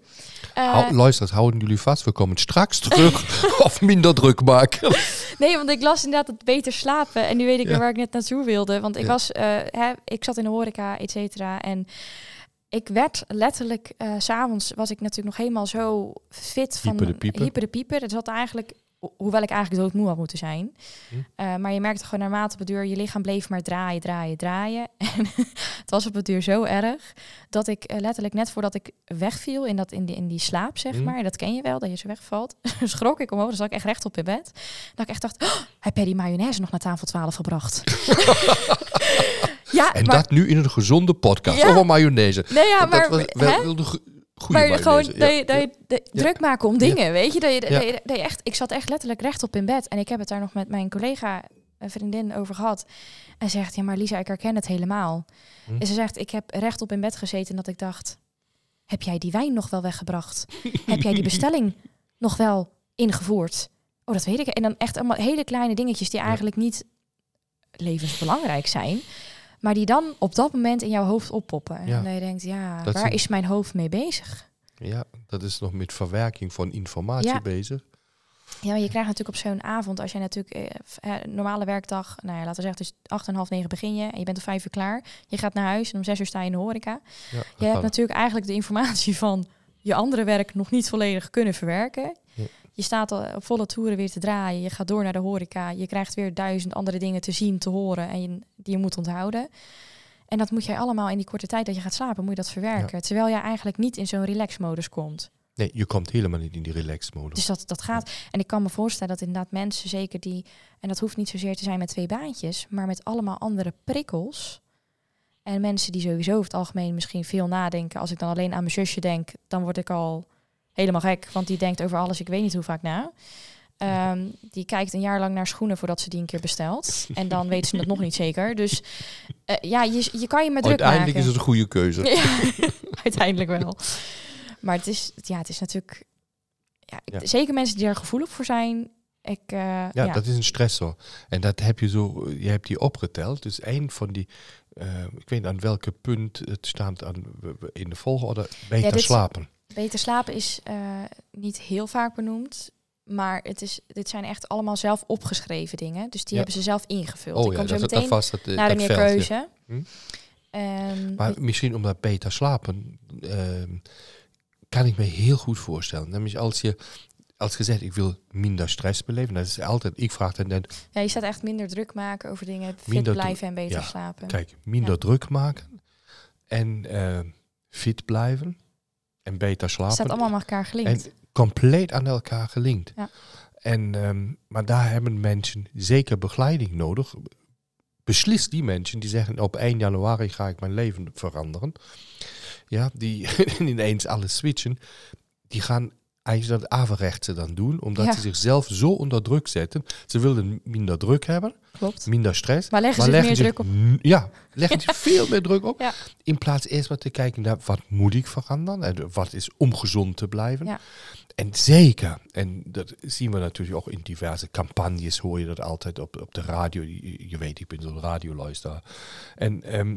Uh, luister, houden jullie vast. We komen straks terug [laughs] of minder druk maken. nee, want ik las inderdaad het beter slapen. En nu weet ik weer waar ik net naartoe wilde. Want ik, was, uh, hè, ik zat in de horeca, et cetera. En ik werd letterlijk, uh, s'avonds was ik natuurlijk nog helemaal zo fit van hyper de pieper. Hyper de pieper. Het zat eigenlijk, hoewel ik eigenlijk doodmoe had moeten zijn. Hm. Uh, maar je merkte gewoon naarmate op het duur, je lichaam bleef maar draaien, draaien, draaien. [laughs] En het was op het duur zo erg dat ik uh, letterlijk net voordat ik wegviel in, dat, in, die, in die slaap, zeg hm. maar, dat ken je wel, dat je zo wegvalt, [laughs] schrok ik omhoog, dan zat ik echt recht op in bed. Dat ik echt dacht, oh, heb jij die mayonaise nog naar tafel 12 gebracht? [laughs] Ja, en dat nu in een gezonde podcast ja. over mayonaise. Nee, ja, maar, dat was wel, de goede maar gewoon dat je, dat je druk maken om dingen, weet je? Dat je, dat je, dat je echt, ik zat echt letterlijk rechtop in bed en ik heb het daar nog met mijn collega, een vriendin, over gehad. En zegt, ja, maar Lisa, ik herken het helemaal. Hm? En ze zegt, ik heb rechtop in bed gezeten en dat ik dacht, heb jij die wijn nog wel weggebracht? heb jij die bestelling [laughs] nog wel ingevoerd? Oh, dat weet ik. En dan echt allemaal hele kleine dingetjes die eigenlijk niet levensbelangrijk zijn. Maar die dan op dat moment in jouw hoofd oppoppen. En dan je denkt, ja, waar is mijn hoofd mee bezig? Ja, dat is nog met verwerking van informatie bezig. Ja, maar je krijgt natuurlijk op zo'n avond, als jij natuurlijk eh, normale werkdag, nou ja, laten we zeggen, dus acht en half negen begin je en je bent om vijf uur klaar. Je gaat naar huis en om zes uur sta je in de horeca. Ja, je hebt natuurlijk eigenlijk de informatie van je andere werk nog niet volledig kunnen verwerken. Je staat al op volle toeren weer te draaien. Je gaat door naar de horeca. Je krijgt weer duizend andere dingen te zien, te horen en je, die je moet onthouden. En dat moet jij allemaal in die korte tijd dat je gaat slapen, moet je dat verwerken. Terwijl jij eigenlijk niet in zo'n relax-modus komt. Nee, je komt helemaal niet in die relax-modus. Dus dat, dat gaat. En ik kan me voorstellen dat inderdaad mensen, zeker die, en dat hoeft niet zozeer te zijn met twee baantjes, maar met allemaal andere prikkels. En mensen die sowieso over het algemeen misschien veel nadenken. Als ik dan alleen aan mijn zusje denk, dan word ik al helemaal gek, want die denkt over alles, ik weet niet hoe vaak na. Um, die kijkt een jaar lang naar schoenen voordat ze die een keer bestelt. En dan weten ze het nog niet zeker. Dus uh, ja, je, je kan je met druk Uiteindelijk is het een goede keuze. [laughs] ja, [laughs] uiteindelijk wel. Maar het is, ja, het is natuurlijk... Ja, ja. Zeker mensen die er gevoelig voor zijn. Ik, uh, ja, ja, dat is een stressor. En dat heb je zo... Je hebt die opgeteld. Dus één van die... Uh, ik weet aan welke punt het staat aan, in de volgorde. Beter ja, slapen. Beter slapen is uh, niet heel vaak benoemd. Maar het is, dit zijn echt allemaal zelf opgeschreven dingen. Dus die hebben ze zelf ingevuld. Oh, Ik kom ja, zo dat, meteen dat het, naar de meer keuze. Ja. Hm? Um, maar misschien omdat beter slapen, uh, kan ik me heel goed voorstellen. Namelijk als je, als je zegt, ik wil minder stress beleven. Dat is altijd, ik vraag dan net... Ja, je staat echt minder druk maken over dingen, fit blijven en beter slapen. Kijk, minder druk maken en uh, fit blijven en beter slapen. staat allemaal met elkaar gelinkt. En compleet aan elkaar gelinkt. Ja. En, ehm, maar daar hebben mensen zeker begeleiding nodig. Beslist die mensen die zeggen op 1 januari ga ik mijn leven veranderen. Ja, die [laughs] ineens alles switchen. Die gaan eigenlijk dat averechtse dan doen, omdat Ja. ze zichzelf zo onder druk zetten. Ze willen minder druk hebben, Klopt. minder stress. Maar leggen ze meer druk op. Ja, leggen ze [laughs] veel meer druk op. Ja. In plaats eerst maar te kijken naar wat moet ik veranderen en wat is om gezond te blijven. Ja. En zeker, en dat zien we natuurlijk ook in diverse campagnes, hoor je dat altijd op, op de radio. Je, je weet, ik ben zo'n radioluisteraar. En ehm,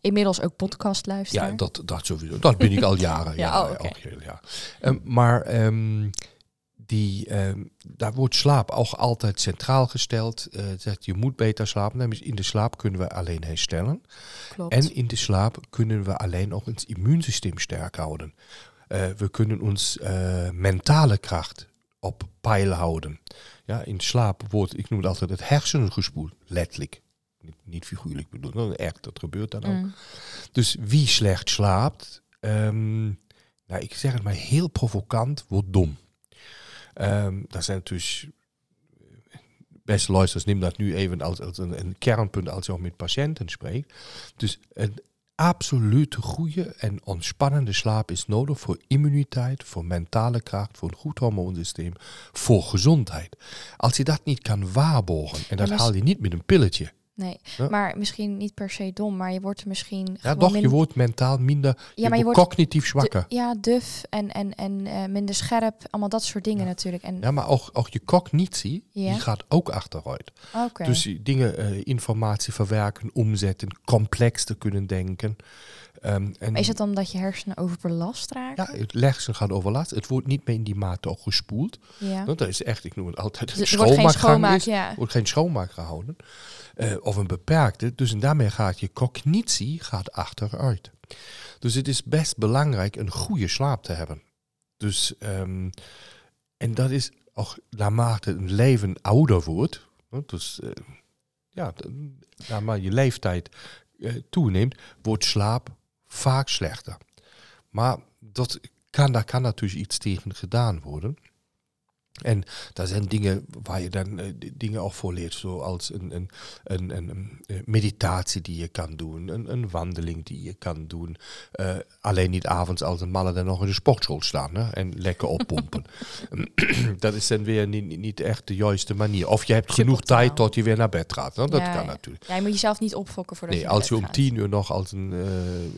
Inmiddels ook podcast luisteren. ja, dat, dat sowieso. Dat ben ik al jaren. [laughs] Ja, ja, oh, heel, ja. Ehm, maar ehm, die, ehm, daar wordt slaap ook altijd centraal gesteld. Eh, het zegt, je moet beter slapen. In de slaap kunnen we alleen herstellen. Klopt. En in de slaap kunnen we alleen ook ons immuunsysteem sterk houden. Eh, we kunnen ons eh, mentale kracht op peil houden. Ja, in slaap wordt, ik noem het altijd, het hersenen gespoeld. Letterlijk. Niet, niet figuurlijk bedoeld. Echt, dat gebeurt dan ook. Mm. Dus wie slecht slaapt, ehm, nou, ik zeg het maar heel provocant, wordt dom. Ehm dat zijn natuurlijk, beste luisteraars, neem dat nu even als, als een, een kernpunt als je ook met patiënten spreekt. Dus een absolute goede en ontspannende slaap is nodig voor immuniteit, voor mentale kracht, voor een goed hormoonsysteem, voor gezondheid. Als je dat niet kan waarborgen, en dat haal je niet met een pilletje. Nee, Ja. maar misschien niet per se dom, maar je wordt misschien. Ja, toch, je wordt mentaal minder, Ja, maar je wordt cognitief zwakker. ja, duf en, en, en eh, minder scherp. Allemaal dat soort dingen Ja. natuurlijk. En, Ja, maar ook, ook je cognitie, die gaat ook achteruit. Oké. Dus dingen, eh, informatie verwerken, omzetten, complex te kunnen denken. Ehm, en Maar is het dan dat je hersenen overbelast raken? ja, het leggen gaat overlast. Het wordt niet meer in die mate ook gespoeld. Ja. Want dat is echt, ik noem het altijd, een Dus er wordt geen schoonmaak, is. ja. Er wordt geen schoonmaak gehouden. Eh, of een beperkte. Dus en daarmee gaat je cognitie gaat achteruit. Dus het is best belangrijk een goede slaap te hebben. Dus, ehm, en dat is ook naarmate een leven ouder wordt. Dus eh, ja, naarmate je leeftijd eh, toeneemt, wordt slaap vaak slechter. Maar dat kan, daar kan natuurlijk iets tegen gedaan worden. En daar zijn dingen waar je dan eh, dingen ook voor leert, zoals een, een, een, een, eh, meditatie die je kan doen, een, een wandeling die je kan doen. Eh, alleen niet avonds als een mannen dan nog in de sportschool staan hè, en lekker oppompen. [laughs] [clears throat] dat is dan weer niet, niet- echt de juiste manier. Of je hebt genoeg tijd tot je weer naar bed gaat. hè. Dat Ja, kan ja. natuurlijk. Ja, je moet jezelf niet opfokken voordat Nee, je als je om gaat. tien uur nog als een,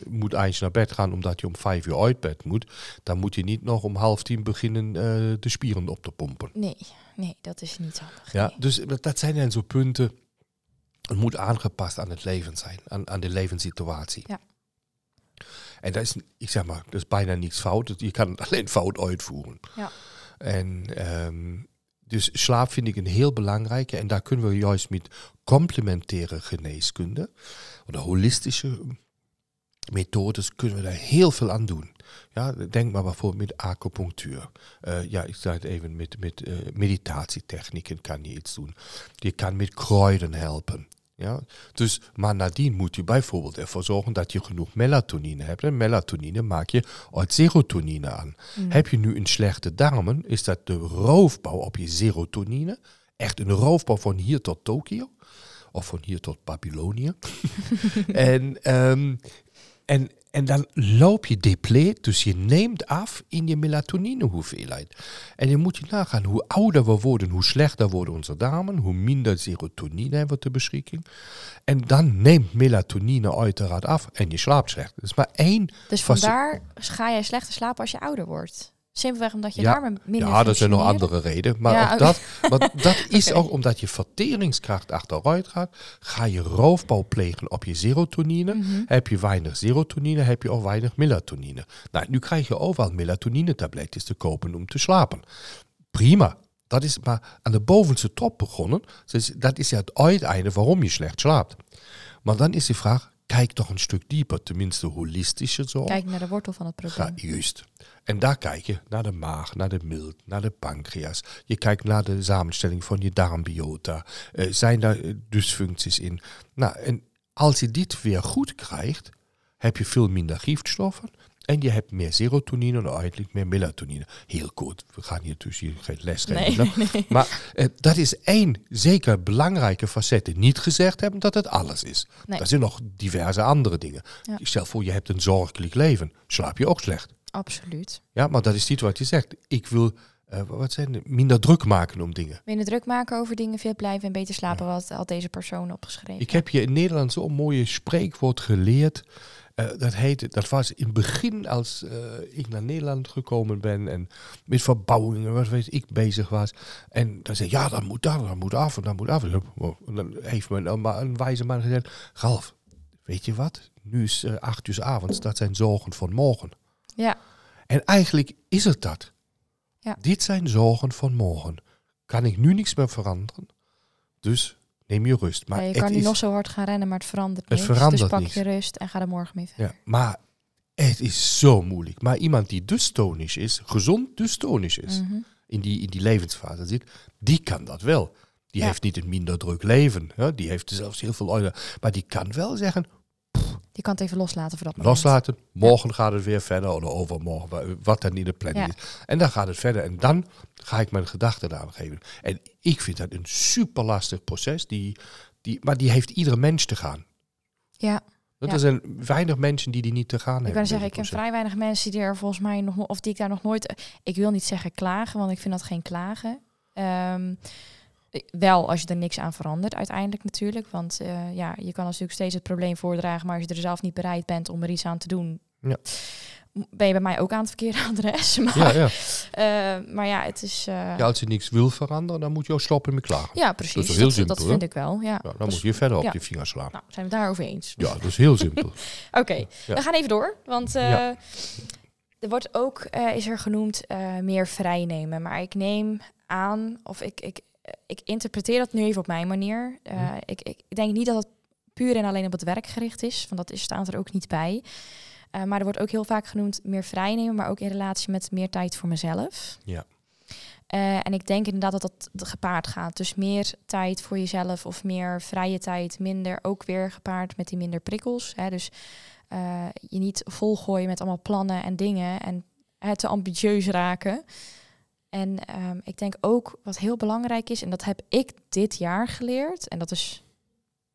moet eigenlijk naar bed gaan omdat je om vijf uur uit bed moet, dan moet je niet nog om half tien beginnen de spieren op te pompen. Nee, nee, dat is niet handig. Ja, nee. dus dat zijn dan zo punten. Het moet aangepast aan het leven zijn, aan, aan de levenssituatie. Ja. En dat is, ik zeg maar, dat is bijna niets fout. Dus Je kan het [laughs] alleen fout uitvoeren. Ja. En ehm, dus slaap vind ik een heel belangrijke. En daar kunnen we juist met complementaire geneeskunde, of de holistische methodes, kunnen we daar heel veel aan doen. Ja, denk maar bijvoorbeeld met acupunctuur. Eh, ja, ik zei het even, met, met eh, meditatietechnieken kan je iets doen. Je kan met kruiden helpen. Ja? Dus, maar nadien moet je bijvoorbeeld ervoor zorgen dat je genoeg melatonine hebt. En melatonine maak je uit serotonine aan. Heb je nu een slechte darmen, is dat de roofbouw op je serotonine. Echt een roofbouw van hier tot Tokio. Of van hier tot Babylonië. [laughs] en, ehm, en, en dan loop je depleet, dus je neemt af in je melatonine hoeveelheid. En je moet je nagaan, hoe ouder we worden, hoe slechter worden onze darmen, hoe minder serotonine hebben we ter beschikking. En dan neemt melatonine uiteraard af en je slaapt slecht. Dat is maar één Dus vandaar ga jij slechter slapen als je ouder wordt. Simpelweg omdat je Ja, darmen minder Ja, dat zijn nog andere redenen. Maar, Ja, ook dat, maar [laughs] dat is ook omdat je verteringskracht achteruit gaat. Ga je roofbouw plegen op je serotonine. Mhm. Heb je weinig serotonine, heb je ook weinig melatonine. Nou, nu krijg je overal melatonine-tabletjes te kopen om te slapen. Prima. Dat is maar aan de bovenste top begonnen. Dus dat is ja het uiteinde waarom je slecht slaapt. Maar dan is de vraag, kijk toch een stuk dieper. Tenminste holistischer zo. Kijk naar de wortel van het probleem. juist. En daar kijk je naar de maag, naar de milt, naar de pancreas. Je kijkt naar de samenstelling van je darmbiota. Eh, zijn daar eh, dysfuncties in? Nou, en als je dit weer goed krijgt, heb je veel minder giftstoffen. En je hebt meer serotonine en eigenlijk meer melatonine. Heel goed. We gaan hier dus hier geen les geven. Nee, nou. [laughs] nee. Maar eh, dat is één zeker belangrijke facet. Niet gezegd hebben dat het alles is. Nee. Er zijn nog diverse andere dingen. Ja. Stel voor, je hebt een zorgelijk leven. Slaap je ook slecht. Absoluut. Ja, maar dat is niet wat je zegt. Ik wil eh, wat zijn minder druk maken om dingen. Minder druk maken over dingen, veel blijven en beter slapen. Wat had deze persoon opgeschreven? Ik heb je in Nederland zo'n mooie spreekwoord geleerd. Eh, dat heette, dat was in het begin als eh, ik naar Nederland gekomen ben en met verbouwingen, wat weet ik, bezig was. En dan zei ja, dat moet af, dat moet af, en dat moet af. En dan heeft me een, een wijze man gezegd, Ralf, weet je wat? Nu is eh, acht uur 's avonds, dat zijn zorgen van morgen. Ja, En eigenlijk is het dat. Ja. Dit zijn zorgen van morgen. Kan ik nu niks meer veranderen? Dus neem je rust. Maar Ja, je kan nu is- nog zo hard gaan rennen, maar het verandert verandert dus pak niks. je rust en ga er morgen mee verder. Ja, maar het is zo moeilijk. Maar iemand die dus tonisch is, gezond dus tonisch is, Mhm. in, die, in die levensfase zit, die kan dat wel. Die Ja. heeft niet een minder druk leven. Hè? Die heeft zelfs heel veel oorlog. Maar die kan wel zeggen, Je kan het even loslaten voor dat moment. loslaten, morgen gaat het weer verder, of overmorgen, wa- wat dan in de planning Ja. is. En dan gaat het verder. En dan ga ik mijn gedachten aan geven. En ik vind dat een super lastig proces, die, die, maar die heeft iedere mens te gaan. Ja, Dat Ja. Er zijn weinig mensen die die niet te gaan ik hebben. kan zeggen, ik ken vrij weinig mensen die er volgens mij nog, no- of die ik daar nog nooit, ik wil niet zeggen klagen, want ik vind dat geen klagen. Ehm, ik- wel als je er niks aan verandert uiteindelijk natuurlijk, want eh, ja, je kan natuurlijk steeds het probleem voordragen, maar als je er zelf niet bereid bent om er iets aan te doen, Ja. ben je bij mij ook aan het verkeerde [laughs] adres. Maar Ja, ja. eh, maar ja, het is, eh, ja, als je niks wil veranderen, dan moet je ook stoppen met klagen. ja, precies. Dat is Dat, heel dat, simpel, vind hè? ik wel. Ja, Ja, dan Dus- moet je verder op je vingers slaan. Nou, zijn we het daarover eens? Ja, dat is heel simpel. [laughs] Oké, we gaan even door. Want eh, er wordt ook, eh, is er genoemd, eh, meer vrijnemen. Maar ik neem aan, of ik, ik, eh, ik interpreteer dat nu even op mijn manier. Eh, Hm. ik, ik denk niet dat het puur en alleen op het werk gericht is. Want dat is, staat er ook niet bij. Eh, maar er wordt ook heel vaak genoemd meer vrijnemen, maar ook in relatie met meer tijd voor mezelf. Ja. Eh, en ik denk inderdaad dat dat gepaard gaat. Dus meer tijd voor jezelf of meer vrije tijd, minder ook weer gepaard met die minder prikkels. Hè? Dus je niet volgooien met allemaal plannen en dingen en eh, te ambitieus raken. En ehm, ik denk ook wat heel belangrijk is, en dat heb ik dit jaar geleerd, en dat is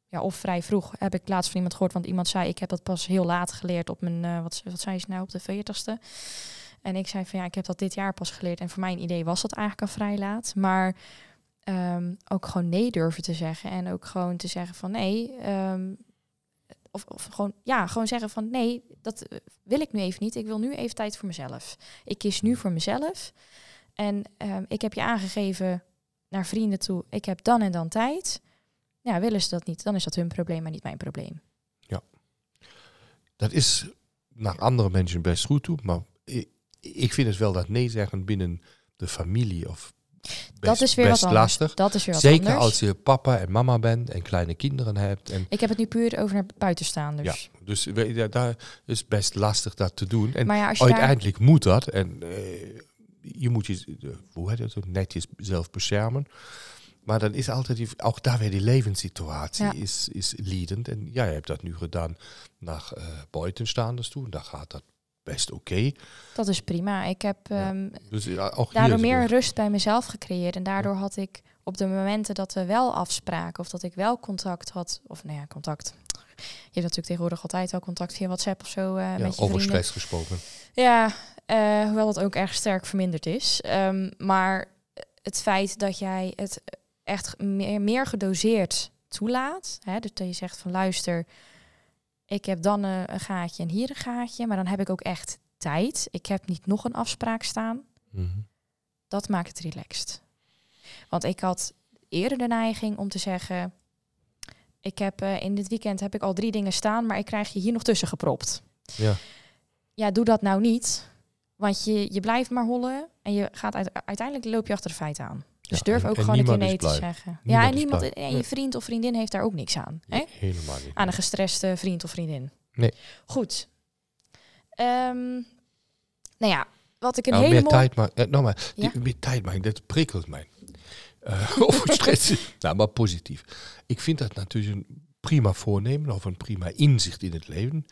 ja, of vrij vroeg, heb ik laatst van iemand gehoord, want iemand zei, ik heb dat pas heel laat geleerd op mijn, eh, wat, wat zei ze nou, op de 40ste. En ik zei van ja, ik heb dat dit jaar pas geleerd. En voor mijn idee was dat eigenlijk al vrij laat. Maar ehm, ook gewoon nee durven te zeggen. En ook gewoon te zeggen van nee. ehm, of, of gewoon, ja, gewoon zeggen van nee, dat eh, wil ik nu even niet. Ik wil nu even tijd voor mezelf. Ik kies nu voor mezelf. En ehm, ik heb je aangegeven naar vrienden toe. Ik heb dan en dan tijd. Ja, willen ze dat niet, dan is dat hun probleem, maar niet mijn probleem. Dat is naar andere mensen best goed toe, maar ik, ik vind het wel dat nee zeggen binnen de familie of best, dat is weer best wat anders. lastig. Dat is weer wat Zeker anders. als je papa en mama bent en kleine kinderen hebt. En, Ik heb het nu puur over naar buitenstaanders. ja, dus we- ja, daar is best lastig dat te doen. En Maar ja, als je daar... uiteindelijk moet dat. En eh, je moet je, hoe heet het, netjes zelf beschermen. Maar dan is altijd, die, ook daar weer die levenssituatie Ja. is, is leidend. En ja, je hebt dat nu gedaan naar eh buitenstaanders toe. En daar gaat dat best oké. Dat is prima. Ik heb Ja. ehm, Dus ja, daardoor meer weer- rust bij mezelf gecreëerd. En daardoor had ik op de momenten dat we wel afspraken of dat ik wel contact had, of nou ja, contact. Je hebt natuurlijk tegenwoordig altijd wel contact via WhatsApp of zo eh, ja, met je over vrienden. stress gesproken. Ja, eh, hoewel dat ook erg sterk verminderd is. Ehm, maar het feit dat jij het echt meer, meer gedoseerd toelaat. Hè, dus dat je zegt van luister, ik heb dan een gaatje en hier een gaatje. Maar dan heb ik ook echt tijd. Ik heb niet nog een afspraak staan. Mhm. Dat maakt het relaxed. Want ik had eerder de neiging om te zeggen... Ik heb eh, in dit weekend heb ik al drie dingen staan, maar ik krijg je hier nog tussen gepropt Ja. ja, doe dat nou niet. Want je, je blijft maar hollen en je gaat uit, uiteindelijk loop je achter de feiten aan. Dus Ja, durf en- ook en gewoon een keer nee te zeggen. Niemand ja, en niemand en je vriend of vriendin heeft daar ook niks aan. Hè? Nee, helemaal niet. Aan een gestreste vriend of vriendin. Nee. Goed. Ehm, nou ja, wat ik een Nou, hele meer tijd maken. Eh, nou maar, die, meer tijd maken, dat prikkelt mij. Eh [laughs] over stress. nou, maar positief. Ik vind dat natuurlijk een prima voornemen of een prima inzicht in het leven.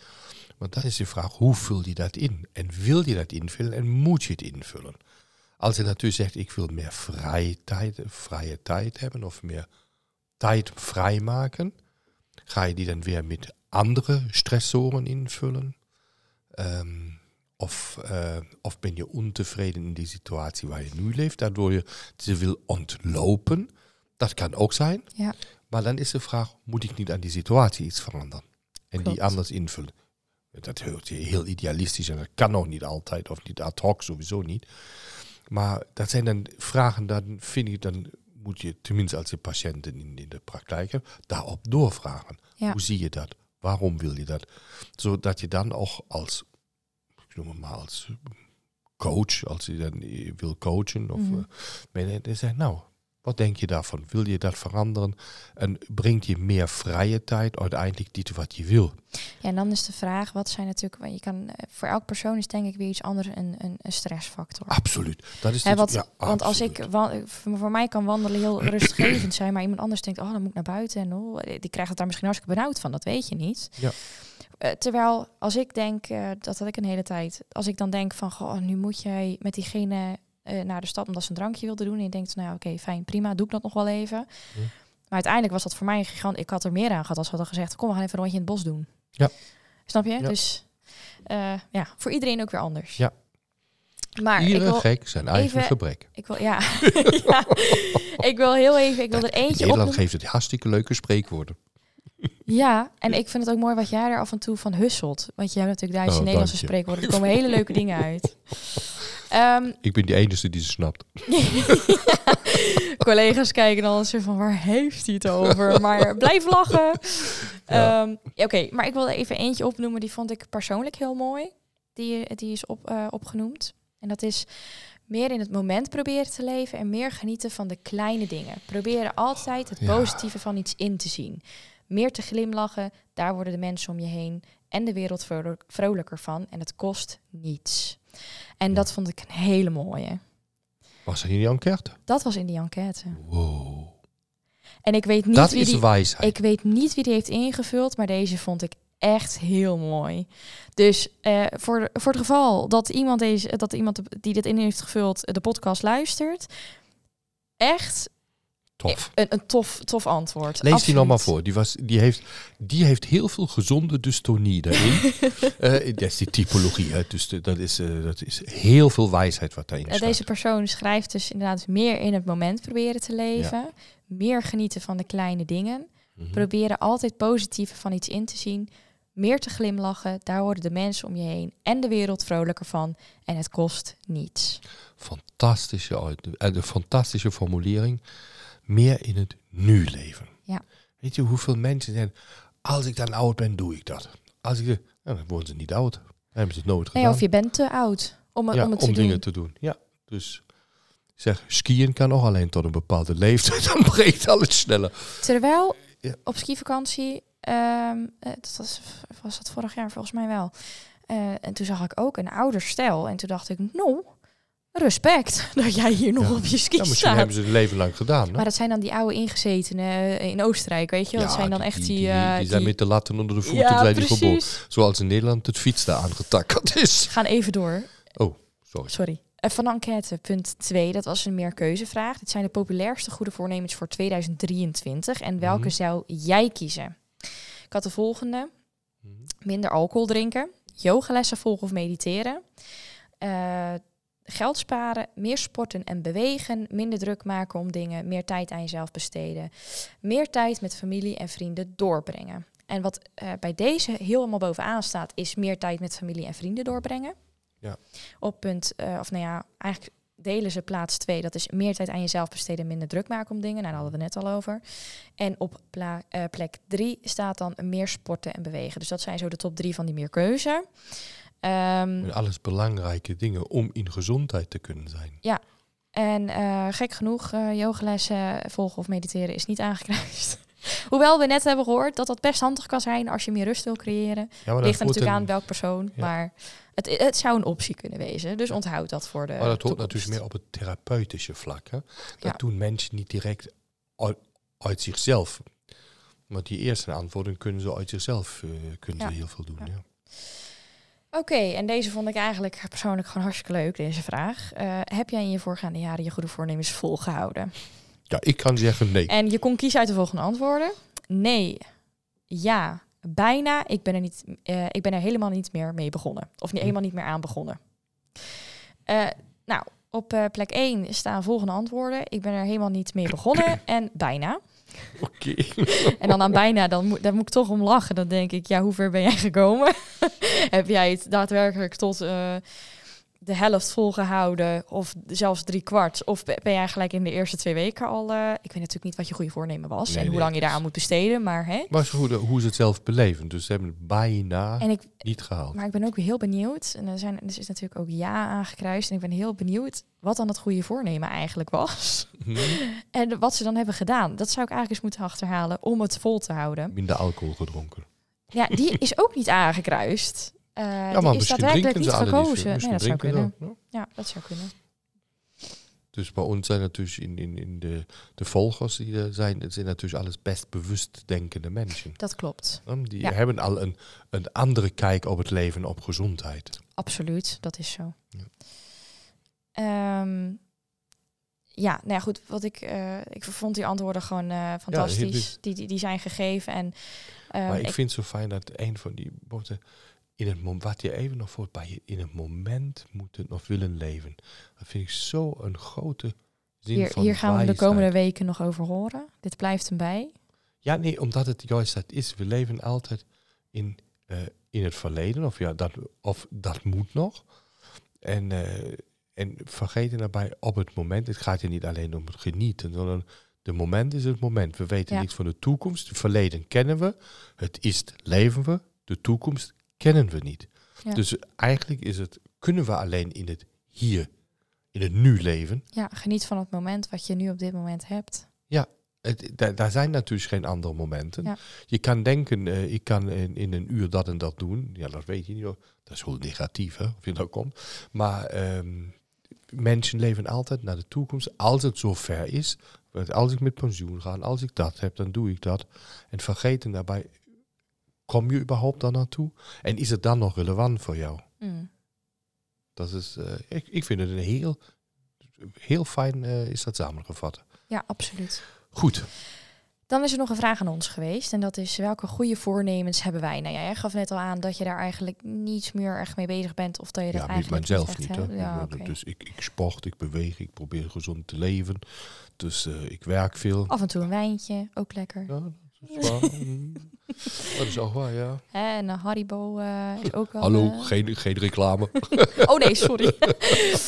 Maar dan is de vraag, hoe vul je dat in? En wil je dat invullen en moet je het invullen? Als je natuurlijk zegt, ik wil meer vrije tijd, vrije tijd hebben of meer tijd vrijmaken, ga je die dan weer met andere stressoren invullen? Ehm, of, uh, of ben je ontevreden in die situatie waar je nu leeft, daardoor je ze wil ontlopen? Dat kan ook zijn. Ja. Maar dan is de vraag, moet ik niet aan die situatie iets veranderen? En Klopt. die anders invullen? Dat hoort je heel idealistisch en dat kan ook niet altijd, of niet ad hoc sowieso niet. Maar dat zijn dan vragen, dan vind ik, dan moet je tenminste als je patiënten in, in de praktijk hebt, daarop doorvragen. Ja. Hoe zie je dat? Waarom wil je dat? Zodat je dan ook als, ik noem het maar als coach, als je dan wil coachen, of mm zegt, nou, wat denk je daarvan? Wil je dat veranderen? En brengt je meer vrije tijd uiteindelijk dit wat je wil? Ja, en dan is de vraag, wat zijn natuurlijk, want je kan, eh, voor elk persoon is denk ik weer iets anders een, een, een stressfactor. Absoluut. Dat is het- wat, ja, want als ik, voor mij kan wandelen heel rustgevend zijn, maar iemand anders denkt, oh, dan moet ik naar buiten en oh, die krijgt het daar misschien hartstikke benauwd van, dat weet je niet. Ja. Eh, terwijl als ik denk, eh, dat had ik een hele tijd, als ik dan denk van, goh, nu moet jij met diegene eh, naar de stad omdat ze een drankje wilde doen en je denkt, nou oké, fijn, prima, doe ik dat nog wel even. Hm. Maar uiteindelijk was dat voor mij een gigant. Ik had er meer aan gehad als we hadden gezegd, kom, we gaan even een rondje in het bos doen. Ja. Snap je? Ja. Dus eh, ja, voor iedereen ook weer anders. Ja. Maar ik Iedere wil, gek zijn eigen even- gebrek. ik wil, ja. [laughs] ja. Ik wil heel even, ik wil er eentje Nederland geeft het hartstikke leuke spreekwoorden. Ja, en ik vind het ook mooi wat jij er af en toe van husselt. Want je hebt natuurlijk Duitse Oh, Nederlandse spreekwoorden. Er komen hele leuke [laughs] dingen uit. Ehm, Ik ben de enige die ze snapt. [laughs] collega's kijken dan zo van, waar heeft hij het over? Maar blijf lachen. [laughs] Ja. Ehm, ja, Oké, maar ik wil er even eentje opnoemen. Die vond ik persoonlijk heel mooi. Die, die is op, eh, opgenoemd. En dat is meer in het moment proberen te leven en meer genieten van de kleine dingen. Proberen altijd het Ja. positieve van iets in te zien. Meer te glimlachen, daar worden de mensen om je heen en de wereld vro- vrolijker van. En het kost niets. En Ja. dat vond ik een hele mooie. Was er in die enquête? Dat was in die enquête. Wow. En ik weet niet Dat wie die, wijsheid. ik weet niet wie die heeft ingevuld, maar deze vond ik echt heel mooi. Dus eh, voor, de- voor het geval dat iemand, deze, dat iemand die dit in heeft gevuld de podcast luistert, echt Tof. een, een tof, tof antwoord. Lees die nog maar voor. Die, was, die, heeft, die heeft heel veel gezonde dystonie daarin. [laughs] Eh, dat is die typologie. Hè. Dus de- dat, is, eh, dat is heel veel wijsheid wat daarin Eh, staat. Deze persoon schrijft dus inderdaad meer in het moment proberen te leven. Meer genieten van de kleine dingen. Mhm. Proberen altijd positieve van iets in te zien. Meer te glimlachen. Daar worden de mensen om je heen en de wereld vrolijker van. En het kost niets. Fantastische, uit- eh, de fantastische formulering. Meer in het nu leven. Ja. Weet je hoeveel mensen zeggen, als ik dan oud ben, doe ik dat. Als ik, nou, dan worden ze niet oud. Dan hebben ze het nooit Nee, gedaan. of je bent te oud om, ja, om het om te dingen doen. te doen. Ja, dus zeg, skiën kan nog alleen tot een bepaalde leeftijd. [laughs] Dan breekt alles sneller. Terwijl Ja. op skivakantie, eh, dat was, was dat vorig jaar volgens mij wel. Eh, en toen zag ik ook een ouder stel. En toen dacht ik, nou, respect [laughs] dat jij hier nog Ja. op je ski Ja, misschien staat. hebben ze het leven lang gedaan. hè? Maar dat zijn dan die oude ingezetenen eh, in Oostenrijk, weet je? dat zijn dan echt die... Die, eh, die zijn die- met de latten onder de voeten ja, die precies. Zoals in Nederland het fiets daar is. Gaan even door. Oh, sorry. Sorry. Eh, Van enquête, punt 2, dat was een meerkeuzevraag. Dit zijn de populairste goede voornemens voor 2023. En welke Mhm. zou jij kiezen? Ik had de volgende. Mhm. Minder alcohol drinken. Yogalessen volgen of mediteren. eh, geld sparen. Meer sporten en bewegen. Minder druk maken om dingen. Meer tijd aan jezelf besteden. Meer tijd met familie en vrienden doorbrengen. En wat eh, bij deze helemaal bovenaan staat, is meer tijd met familie en vrienden doorbrengen. Ja. Op punt, eh, of nou ja, eigenlijk delen ze plaats 2. Dat is meer tijd aan jezelf besteden, minder druk maken om dingen. Nou, daar hadden we net al over. En op eh, plek 3 staat dan meer sporten en bewegen. Dus dat zijn zo de top 3 van die meer keuze. Ehm, alles belangrijke dingen om in gezondheid te kunnen zijn. en eh, gek genoeg, eh yogalessen volgen of mediteren is niet aangekruist. [laughs] Hoewel we net hebben gehoord dat dat best handig kan zijn als je meer rust wil creëren. Ja, Ligt er natuurlijk een- aan welk persoon. Ja. Maar het, het zou een optie kunnen wezen. Dus onthoud dat voor de Maar dat hoort toekomst. natuurlijk meer op het therapeutische vlak. Hè? Dat Ja. doen mensen niet direct uit, uit zichzelf. Maar die eerste antwoorden kunnen ze uit zichzelf uh, kunnen Ja. ze heel veel doen. Ja. Oké, en deze vond ik eigenlijk persoonlijk gewoon hartstikke leuk, deze vraag. Eh, heb jij in je voorgaande jaren je goede voornemens volgehouden? ja, ik kan zeggen nee. En je kon kiezen uit de volgende antwoorden. Nee, ja, bijna. Ik ben er, niet, eh, ik ben er helemaal niet meer mee begonnen. Of niet, Hm. helemaal niet meer aan begonnen. Eh, nou, op plek 1 staan volgende antwoorden. Ik ben er helemaal niet mee begonnen en bijna. Oké. En dan aan bijna, dan moet, daar moet ik toch om lachen. Dan denk ik, ja, hoe ver ben jij gekomen? [laughs] Heb jij het daadwerkelijk tot eh, de helft volgehouden? Of zelfs drie kwart? Of be- ben jij gelijk in de eerste twee weken al... eh, ik weet natuurlijk niet wat je goede voornemen was. Nee, en hoe nee, lang je daaraan moet besteden. Maar, hè? Maar zo hoe, hoe ze het zelf beleven. Dus ze hebben het bijna En ik, niet gehaald. maar ik ben ook heel benieuwd. En er, zijn, er is natuurlijk ook ja aangekruist. En ik ben heel benieuwd wat dan het goede voornemen eigenlijk was. Hm. [laughs] En wat ze dan hebben gedaan. Dat zou ik eigenlijk eens moeten achterhalen om het vol te houden. Minder alcohol gedronken. Ja, die is ook niet aangekruist. Eh ja, die maar is misschien daadwerkelijk drinken niet gekozen. niet. Nee, Misschien dat zou drinken kunnen. ja. Ja, dat zou kunnen. Dus bij ons zijn natuurlijk in, in, in de, de volgers die er zijn, het zijn natuurlijk alles best bewust denkende mensen. Dat klopt. Hm, Die Ja. hebben al een, een andere kijk op het leven, op gezondheid. Absoluut, dat is zo. Ja. Ehm, ja, nou ja, goed. Wat ik, eh, ik vond die antwoorden gewoon eh, fantastisch. die, die, die zijn gegeven. En, ehm, maar ik, ik- vind het zo fijn dat een van die boten, in het moment, wat je even nog voor bij je in het moment moeten of willen leven. Dat vind ik zo een grote zin hier, van hier gaan we de komende weken nog over horen. Dit blijft hem bij. Ja, nee, omdat het juist dat is. We leven altijd in, eh, in het verleden, of, ja, dat, of dat moet nog. En, eh, en vergeten daarbij op het moment, het gaat hier niet alleen om het genieten, sondern de moment is het moment. We weten Ja. niks van de toekomst. Het verleden kennen we, het is leven we, de toekomst kennen we niet. Ja. Dus eigenlijk is het, kunnen we alleen in het hier, in het nu leven. Ja, geniet van het moment wat je nu op dit moment hebt. Het, daar, zijn natuurlijk geen andere momenten. Ja. Je kan denken, eh, ik kan in, in een uur dat en dat doen. Ja, dat weet je niet. hoor. Dat is heel negatief, hè, of je nou komt. Maar ehm, mensen leven altijd naar de toekomst. Als het zover is, als ik met pensioen ga, als ik dat heb, dan doe ik dat. En vergeten daarbij, kom je überhaupt daar naartoe? En is het dan nog relevant voor jou? Mm. Dat is, eh, ik, ik vind het een heel, heel fijn, eh, is dat samengevat. Ja, absoluut. Goed. Dan is er nog een vraag aan ons geweest. En dat is, welke goede voornemens hebben wij? Nou ja, jij gaf net al aan dat je daar eigenlijk niet meer echt mee bezig bent. Of dat je dat Ja, met eigenlijk echt niet. Hè. Ja, oké. Dus ik, ik sport, ik beweeg, ik probeer gezond te leven. Dus eh, ik werk veel. Af en toe een wijntje, ook lekker. Ja, dat is waar. [laughs] Dat is ook waar, ja. En een Haribo eh, is ook wel... Hallo, eh, geen, geen reclame. [laughs] Oh nee, sorry.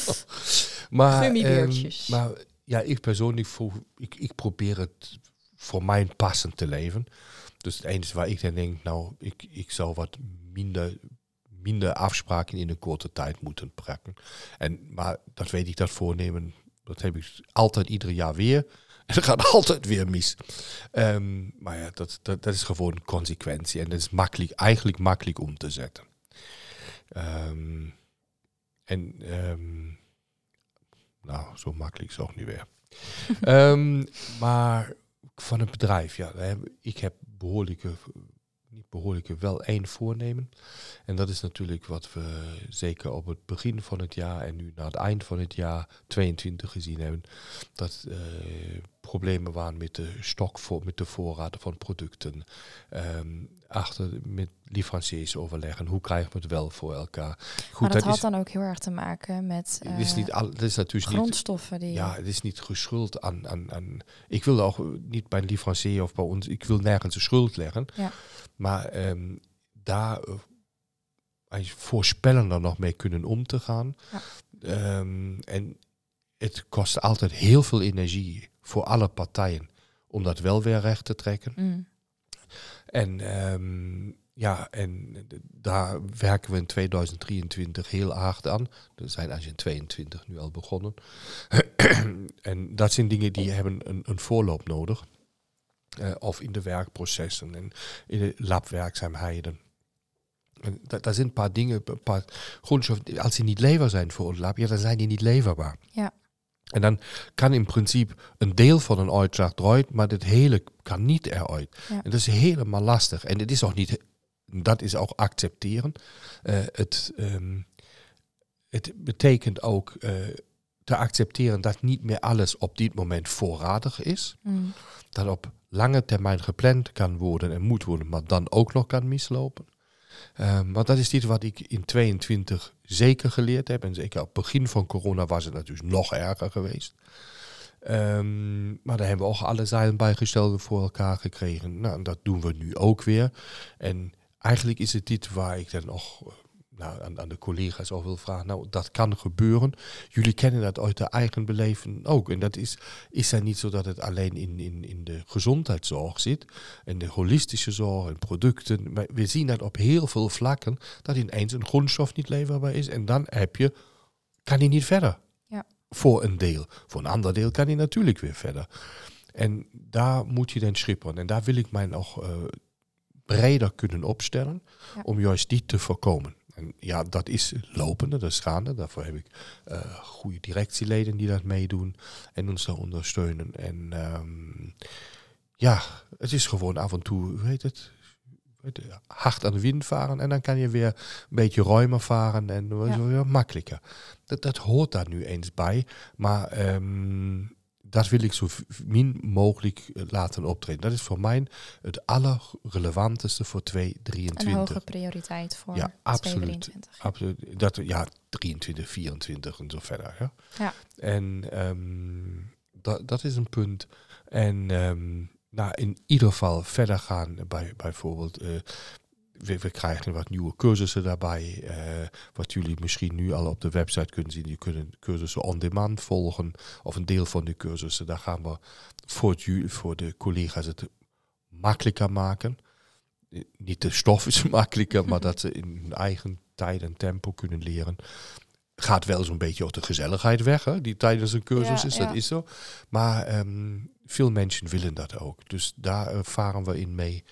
[laughs] maar, ehm, maar ja, ik persoonlijk, voel, ik, ik probeer het voor mijn passend te leven. Dus het enige waar ik dan denk, nou, ik, ik zou wat minder, minder afspraken in een korte tijd moeten pakken. En, maar dat weet ik, dat voornemen, dat heb ik altijd ieder jaar weer. [laughs] En dat gaat altijd weer mis. Ehm, maar ja, dat, dat, dat is gewoon consequentie. En dat is makkelijk, eigenlijk makkelijk om te zetten. Ehm, en ehm, nou, zo makkelijk is het ook niet weer. [laughs] Maar van een bedrijf, ja, ik heb behoorlijke, behoorlijke, wel één voornemen. En dat is natuurlijk wat we zeker op het begin van het jaar en nu naar het eind van het jaar 22 gezien hebben. Dat eh, problemen waren met de stok, voor, met de voorraden van producten. Ehm, achter met leveranciers overleggen. Hoe krijgen we het wel voor elkaar? Goed, maar dat, had is, dan ook heel erg te maken met het is eh, niet al, het is natuurlijk niet grondstoffen. Die, ja, het is niet geschuld aan, aan, aan. Ik wil ook niet bij een leverancier of bij ons. Ik wil nergens de schuld leggen. Ja. Maar ehm, daar eigenlijk voorspellender nog mee kunnen om te gaan. Ja. Ehm, en het kost altijd heel veel energie voor alle partijen om dat wel weer recht te trekken. Mm. En ehm, ja, en daar werken we in 2023 heel hard aan. We zijn als in 22 nu al begonnen. [clears throat] en dat zijn dingen die hebben een, een voorloop nodig. Eh, of in de werkprocessen en in de labwerkzaamheden. En da- daar zijn een paar dingen, een als die niet leverbaar zijn voor een lab, ja, dan zijn die niet leverbaar. Ja. En dan kan in principe een deel van een uitdracht eruit, maar het hele kan niet eruit. Ja. En dat is helemaal lastig. En het is ook niet, dat is ook accepteren. Eh, het, ehm, het betekent ook eh, te accepteren dat niet meer alles op dit moment voorradig is. Mm. Dat op lange termijn gepland kan worden en moet worden, maar dan ook nog kan mislopen. Um, want dat is iets wat ik in 22 zeker geleerd heb. En zeker op het begin van corona was het natuurlijk nog erger geweest. Um, maar daar hebben we ook alle zeilen bijgesteld voor elkaar gekregen. Nou, dat doen we nu ook weer. En eigenlijk is het dit waar ik dan nog nou, aan, aan, de collega's al wil vragen. Nou, dat kan gebeuren. Jullie kennen dat uit de eigen beleving ook. En dat is, is dan niet zo dat het alleen in, in, in de gezondheidszorg zit. En de holistische zorg en producten. Maar we zien dat op heel veel vlakken. Dat ineens een grondstof niet leverbaar is. En dan heb je, kan hij niet verder. Ja. Voor een deel. Voor een ander deel kan hij natuurlijk weer verder. En daar moet je dan schipperen. En daar wil ik mij nog uh, breder kunnen opstellen. Ja. Om juist die te voorkomen. En ja, dat is lopende, dat is gaande. Daarvoor heb ik uh, goede directieleden die dat meedoen en ons daar ondersteunen. En um, ja, het is gewoon af en toe, hoe heet het? Hard aan de wind varen en dan kan je weer een beetje ruimer varen en ja. weer makkelijker. Dat, dat hoort daar nu eens bij. Maar um, dat wil ik zo min mogelijk laten optreden. Dat is voor mij het allerrelevanteste voor 2023. Een hoge prioriteit voor ja, absoluut, 2023. Absoluut. Dat, ja, 23, 24 en zo verder. Ja. ja. En um, dat, dat is een punt. En um, nou, in ieder geval verder gaan bij bijvoorbeeld... Uh, we, we, krijgen wat nieuwe cursussen daarbij. Uh, wat jullie misschien nu al op de website kunnen zien. Je kunt cursussen on demand volgen. Of een deel van de cursussen. Daar gaan we voor, het, voor de collega's het makkelijker maken. Niet de stof is [laughs] makkelijker, maar dat ze in hun eigen tijd en tempo kunnen leren. Gaat wel zo'n beetje op de gezelligheid weg, hè, die tijdens een cursus Ja, is, ja. dat is zo. Maar um, veel mensen willen dat ook. Dus daar uh, varen we in mee.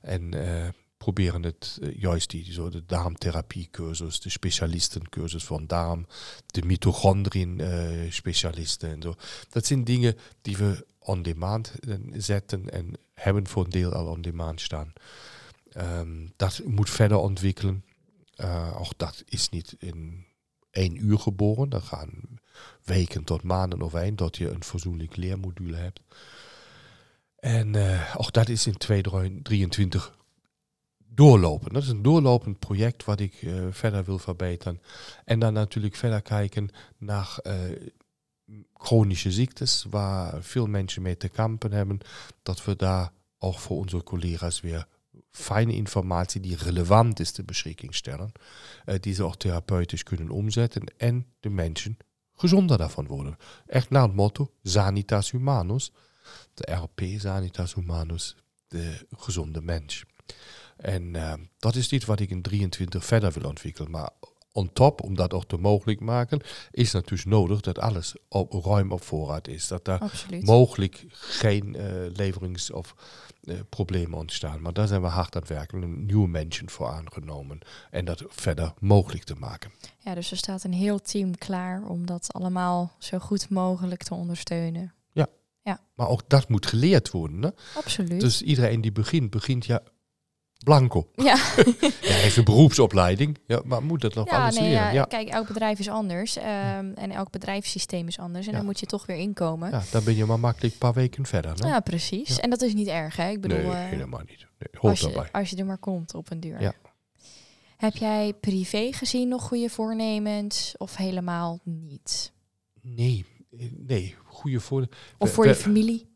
En uh, proberen het uh, juist die zo de darmtherapiecursus, de specialistencursus van darm, de mitochondrien uh, specialisten en zo. Dat zijn dingen die we on demand zetten en hebben voor een deel al on demand staan. Um, dat moet verder ontwikkelen. Uh, ook dat is niet in één uur geboren. Dat gaan weken tot maanden overheen tot je een verzoenlijk leermodule hebt. En ook dat is in 2023 doorlopen. Dat is een doorlopend project wat ik uh, verder wil verbeteren. En dan natuurlijk verder kijken naar uh, chronische ziektes, waar veel mensen mee te kampen hebben. Dat we daar ook voor onze collega's weer fijne informatie die relevant is ter beschikking stellen. Uh, die ze ook therapeutisch kunnen omzetten en de mensen gezonder daarvan worden. Echt naar het motto Sanitas Humanus. De RP Sanitas Humanus, de gezonde mens. En uh, dat is iets wat ik in 23 verder wil ontwikkelen. Maar on top, om dat ook te mogelijk maken, is natuurlijk nodig dat alles op, ruim op voorraad is. Dat daar Absoluut. mogelijk geen uh, leverings- of uh, problemen ontstaan. Maar daar zijn we hard aan het werken, een nieuwe mensen voor aangenomen. En dat verder mogelijk te maken. Ja, dus er staat een heel team klaar om dat allemaal zo goed mogelijk te ondersteunen. Ja, ja. maar ook dat moet geleerd worden. Hè? Absoluut. Dus iedereen die begint, begint ja blanco. Ja. [laughs] Hij heeft een beroepsopleiding, ja, maar moet dat nog ja, alles nee, leren? ja, Ja. Kijk, elk bedrijf is anders um, en elk bedrijfssysteem is anders. En dan moet je toch weer inkomen. Ja, dan ben je maar makkelijk een paar weken verder. Hè? precies. Ja. En dat is niet erg, hè? Ik bedoel, nee, eh, helemaal niet. Nee, als, je, als je er maar komt op een duur. Ja. Heb jij privé gezien nog goede voornemens of helemaal niet? Nee, eh, nee, goede voor. Of voor je familie?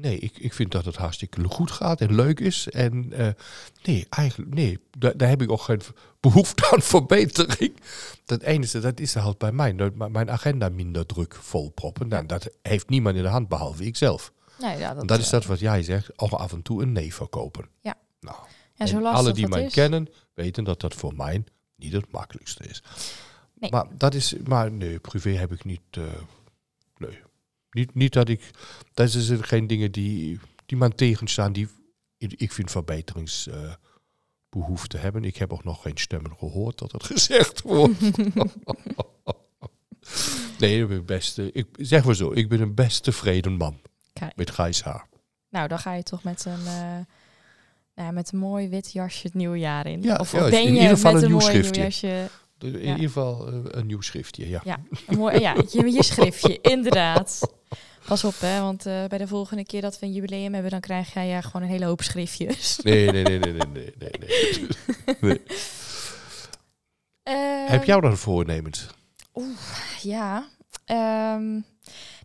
Nee, ik, ik vind dat het hartstikke goed gaat en leuk is. En eh, nee, eigenlijk, nee, daar, daar heb ik ook geen behoefte aan [laughs] verbetering. Dat enige, dat is er halt bij mij. Dat Mijn agenda minder druk volproppen. Nou, dat heeft niemand in de hand, behalve ikzelf. Nou, ja, dat, is eh, dat wat jij zegt, ook af en toe een nee verkopen. Ja. Nou, zo lastig alle die mij is. kennen, weten dat dat voor mij niet het makkelijkste is. Nee. Maar dat is, maar nee, privé heb ik niet, eh, nee. Niet, niet dat ik, dat zijn geen dingen die, die me tegenstaan, die ik vind verbeteringsbehoefte hebben. Ik heb ook nog geen stemmen gehoord dat het [laughs] gezegd wordt. [laughs] Nee, ik ben best, eh, ik, zeg maar zo, ik ben een best tevreden man Kijk. met grijs haar. Nou, dan ga je toch met een, eh, nou, met een mooi wit jasje het nieuwe jaar in. Ja, of, juist. ben In je ieder geval met een een nieuw mooi nieuw jasje? De- In Ja. ieder geval eh, een nieuw schriftje, ja. Ja, mooi, ja je, je schriftje, [laughs] inderdaad. Pas op, hè, want eh, bij de volgende keer dat we een jubileum hebben, dan krijg jij ja, gewoon een hele hoop schriftjes. [laughs] Nee, nee, nee, nee, nee, nee, nee. nee. [laughs] Nee. Heb jij dan voornemens? Ja, ehm,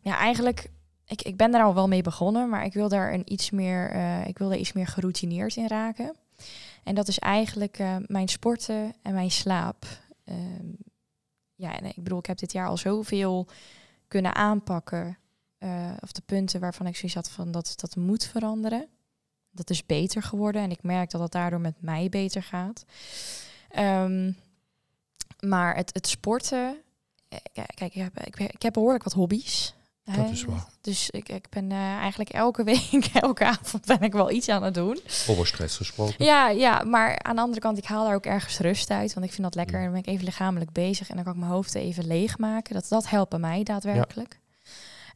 ja eigenlijk, ik, ik ben daar al wel mee begonnen, maar ik wil daar een iets meer, eh, ik wil daar iets meer geroutineerd in raken. En dat is eigenlijk eh, mijn sporten en mijn slaap. Ehm, ja, en ik bedoel, ik heb dit jaar al zoveel kunnen aanpakken. eh, of de punten waarvan ik zoiets had van dat dat moet veranderen. Dat is beter geworden en ik merk dat het daardoor met mij beter gaat. Ehm, maar het, het sporten, eh, kijk, ik heb, ik heb behoorlijk wat hobby's. Dat hè. is waar. Dus ik, ik ben eh, eigenlijk elke week, [laughs] elke avond ben ik wel iets aan het doen. Over stress gesproken. Ja, ja, maar aan de andere kant, ik haal daar ook ergens rust uit. Want ik vind dat lekker. En dan ben ik even lichamelijk bezig. En dan kan ik mijn hoofd even leegmaken. Dat, dat helpt mij daadwerkelijk.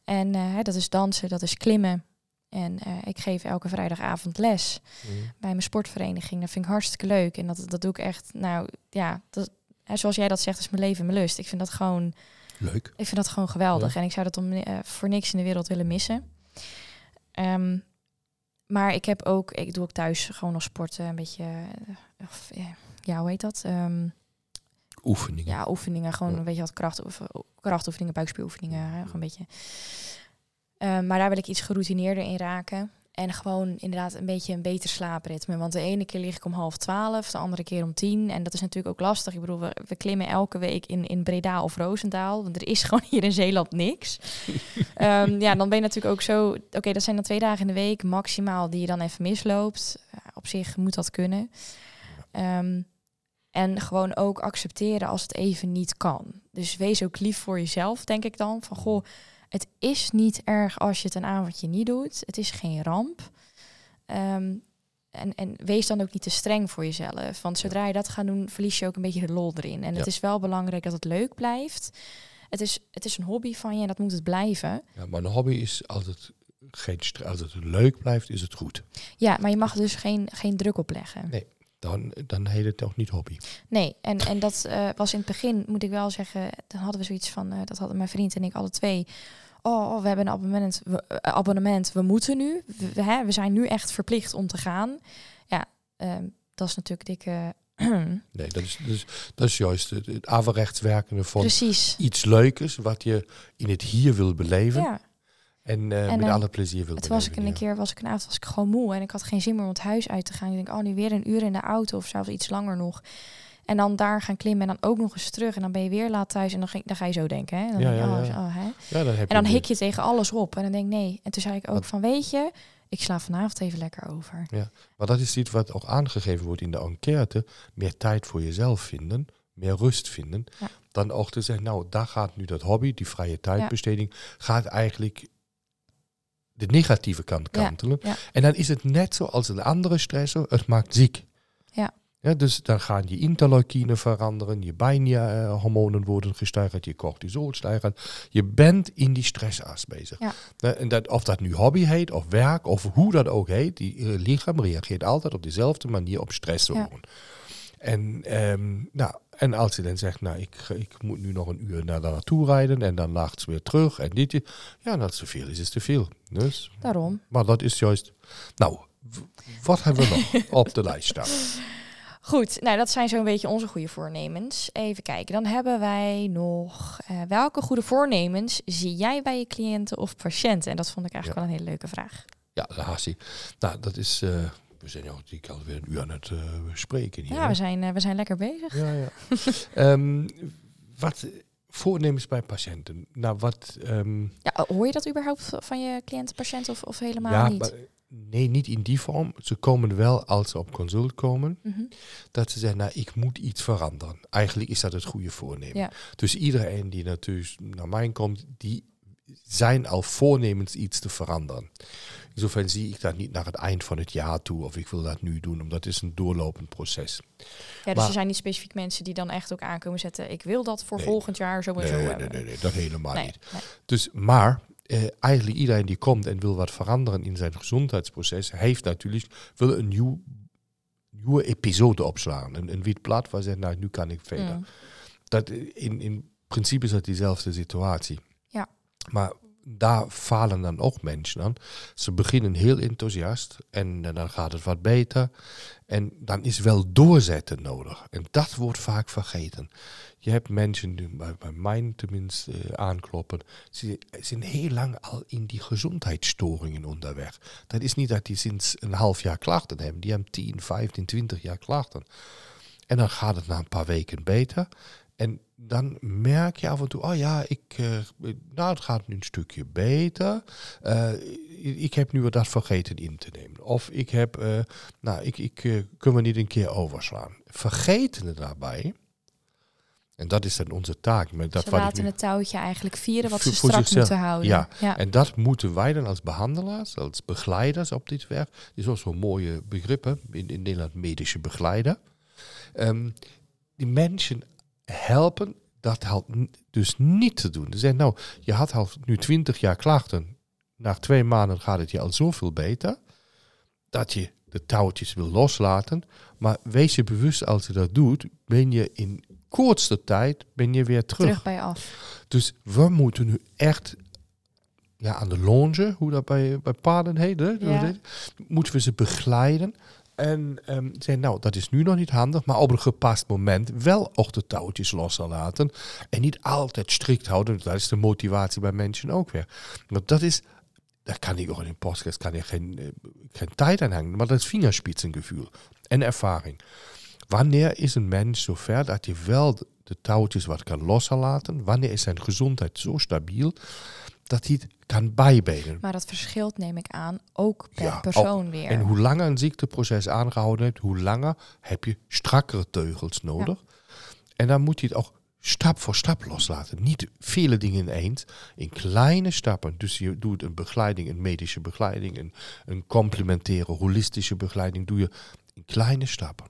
En eh, dat is dansen, dat is klimmen. En eh, ik geef elke vrijdagavond les Mm. bij mijn sportvereniging. Dat vind ik hartstikke leuk. En dat, dat doe ik echt, nou ja, dat, hè, zoals jij dat zegt, is mijn leven en mijn lust. Ik vind dat gewoon Leuk. ik vind dat gewoon geweldig. En ik zou dat om, eh, voor niks in de wereld willen missen. Ehm, maar ik heb ook, ik doe ook thuis gewoon nog sporten, een beetje, eh, of, ja, hoe heet dat? Ehm, Oefeningen. ja, oefeningen, gewoon Ja. een beetje wat kracht, krachtoefeningen, buikspieroefeningen, hè, gewoon een beetje. Ehm, maar daar wil ik iets geroutineerder in raken. En gewoon inderdaad een beetje een beter slaapritme. Want de ene keer lig ik om half twaalf, de andere keer om tien. En dat is natuurlijk ook lastig. Ik bedoel, we, we klimmen elke week in, in Breda of Roosendaal. Want er is [laughs] gewoon hier in Zeeland niks. [laughs] Ehm, ja, dan ben je natuurlijk ook zo... Oké, dat zijn dan twee dagen in de week maximaal die je dan even misloopt. Ja, op zich moet dat kunnen. Ehm, en gewoon ook accepteren als het even niet kan. Dus wees ook lief voor jezelf, denk ik dan. Van goh, het is niet erg als je het een avondje niet doet. Het is geen ramp. Ehm, en, en wees dan ook niet te streng voor jezelf. Want zodra je dat gaat doen, verlies je ook een beetje de lol erin. En Ja. het is wel belangrijk dat het leuk blijft. Het is, het is een hobby van je en dat moet het blijven. Ja, maar een hobby is altijd geen. Als het leuk blijft, is het goed. Ja, maar je mag dus geen, geen druk op leggen. Nee. Dan, dan heet het toch niet hobby. Nee, en, en dat eh, was in het begin, moet ik wel zeggen, dan hadden we zoiets van, eh, dat hadden mijn vriend en ik alle twee. Oh, oh, we hebben een abonnement, we, eh, abonnement, we moeten nu. We, we- hè, we zijn nu echt verplicht om te gaan. Ja, ehm, dat is natuurlijk dikke... [clears throat] Nee, dat is, dus, dat is juist het, het averechts werkende van Precies. iets leukers wat je in het hier wil beleven. Ja, En, En, met eh, alle plezier wil het was ik een ja. keer, was ik een avond, was ik gewoon moe en ik had geen zin meer om het huis uit te gaan. Ik denk, oh, nu weer een uur in de auto of zelfs iets langer nog. En dan daar gaan klimmen en dan ook nog eens terug. En dan ben je weer laat thuis en dan, ging, dan ga je zo denken. Hè? En dan Ja, denk je, ja, oh, ja. oh, hè? Ja, dan heb En dan je hik je tegen alles op. En dan denk ik, nee. En toen zei ik ook van, weet je, ik sla vanavond even lekker over. Maar dat is iets wat ook aangegeven wordt in de enquête. Meer tijd voor jezelf vinden, meer rust vinden. Ja. Dan ook te zeggen, nou, daar gaat nu dat hobby, die vrije tijdbesteding, gaat eigenlijk de negatieve kant kantelen. ja. En dan is het net zoals een andere stressor, het maakt ziek. Ja. Ja, dus dan gaan je interleukine veranderen, je bijnhormonen worden gesteigerd, je cortisol stijgt. Je bent in die stressas bezig. En dat, of dat nu hobby heet, of werk, of hoe dat ook heet, die eh, lichaam reageert altijd op dezelfde manier op stress. Ja. En, ehm, nou, en als je dan zegt, nou, ik, ik moet nu nog een uur naar daar naartoe rijden en dan nachts weer terug en dit, ja, dat is te veel, is is te veel. Dus, Daarom. maar dat is juist, nou, wat hebben we nog [laughs] op de lijst staan? Goed, nou dat zijn zo'n beetje onze goede voornemens. Even kijken, dan hebben wij nog... eh, welke goede voornemens zie jij bij je cliënten of patiënten? En dat vond ik eigenlijk wel een hele leuke vraag. Ja, daar haast hij. Nou, dat is, eh, we zijn jou die alweer een uur aan het eh, spreken hier. Ja, we zijn, eh, we zijn lekker bezig. Ja, ja. [laughs] Ehm, wat voornemens bij patiënten? Nou, wat... ehm, Ja, hoor je dat überhaupt van je cliënten, patiënten of, of helemaal ja, niet? maar, nee, niet in die vorm. Ze komen wel als ze op consult komen, Mhm. dat ze zeggen, nou, ik moet iets veranderen. Eigenlijk is dat het goede voornemen. Ja. Dus iedereen die natuurlijk naar mij komt, die zijn al voornemens iets te veranderen. Insofern zie ik dat niet naar het eind van het jaar toe of ik wil dat nu doen, omdat het is een doorlopend proces. Ja, dus Maar- er zijn niet specifiek mensen die dan echt ook aankomen zetten. Ik wil dat voor Nee. volgend jaar zo en Nee, zo nee, hebben. nee, nee, dat helemaal niet. Dus, maar eh, eigenlijk iedereen die komt en wil wat veranderen in zijn gezondheidsproces, heeft natuurlijk, wil een nieuw, nieuwe episode opslaan. Een, een wit blad waar ze zegt, nou, nu kan ik verder. Mm. Dat, in, in principe is dat diezelfde situatie. Ja. Maar daar falen dan ook mensen aan. Ze beginnen heel enthousiast en dan gaat het wat beter. En dan is wel doorzetten nodig. En dat wordt vaak vergeten. Je hebt mensen die bij, bij mij tenminste eh, aankloppen. Ze zijn heel lang al in die gezondheidsstoringen onderweg. Dat is niet dat die sinds een half jaar klachten hebben. Die hebben 10, 15, 20 jaar klachten. En dan gaat het na een paar weken beter. En dan merk je af en toe, oh ja, ik, eh, nou, het gaat nu een stukje beter. Eh, ik heb nu wat dat vergeten in te nemen. Of ik heb, eh, nou, ik, ik kunnen we niet een keer overslaan. Vergeten daarbij, en dat is dan onze taak. Maar dat ze wat ik laten nu- het touwtje eigenlijk vieren wat ze strak zichzelf. moeten houden. Ja, ja. En dat moeten wij dan als behandelaars, als begeleiders op dit werk, is ook zo'n mooie begrippen in, in Nederland medische begeleider. Ehm, die mensen helpen dat n- dus niet te doen. Ze zeggen, nou, je had al nu 20 jaar klachten. Na twee maanden gaat het je al zoveel beter dat je de touwtjes wil loslaten. Maar wees je bewust als je dat doet, ben je in kortste tijd ben je weer Terug bij af. dus we moeten nu echt ja, aan de longe, hoe dat bij, bij paarden heet, hè? Ja. moeten we ze begeleiden. En ehm zeggen, nou, dat is nu nog niet handig, maar op een gepast moment wel ook de touwtjes los te laten. En niet altijd strikt houden. Dat is de motivatie bij mensen ook weer. Want dat is, daar kan ik ook in een podcast kan ik geen, eh, tijd aan hangen, maar dat is vingerspitsengevoel en ervaring. Wanneer is een mens zover dat hij wel de touwtjes wat kan loslaten? Wanneer is zijn gezondheid zo stabiel dat hij het kan bijbenen? Maar dat verschilt, neem ik aan, ook per Ja, persoon weer. En hoe langer een ziekteproces aangehouden heeft, hoe langer heb je strakkere teugels nodig. En dan moet je het ook stap voor stap loslaten. Niet vele dingen ineens, in kleine stappen. Dus je doet een begeleiding, een medische begeleiding, een, een complementaire, holistische begeleiding, doe je in kleine stappen.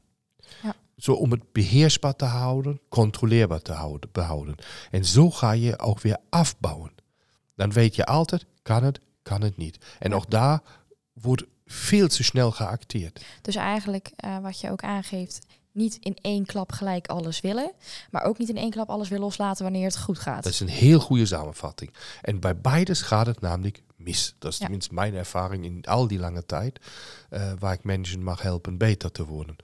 Ja. Zo om het beheersbaar te houden, controleerbaar te houden, behouden. En zo ga je ook weer afbouwen. Dan weet je altijd, kan het, kan het niet. En ook daar wordt veel te snel geacteerd. Dus eigenlijk eh, wat je ook aangeeft, niet in één klap gelijk alles willen, maar ook niet in één klap alles weer loslaten wanneer het goed gaat. Dat is een heel goede samenvatting. En bij beide gaat het namelijk mis. Dat is Ja. tenminste mijn ervaring in al die lange tijd, eh, waar ik mensen mag helpen beter te worden.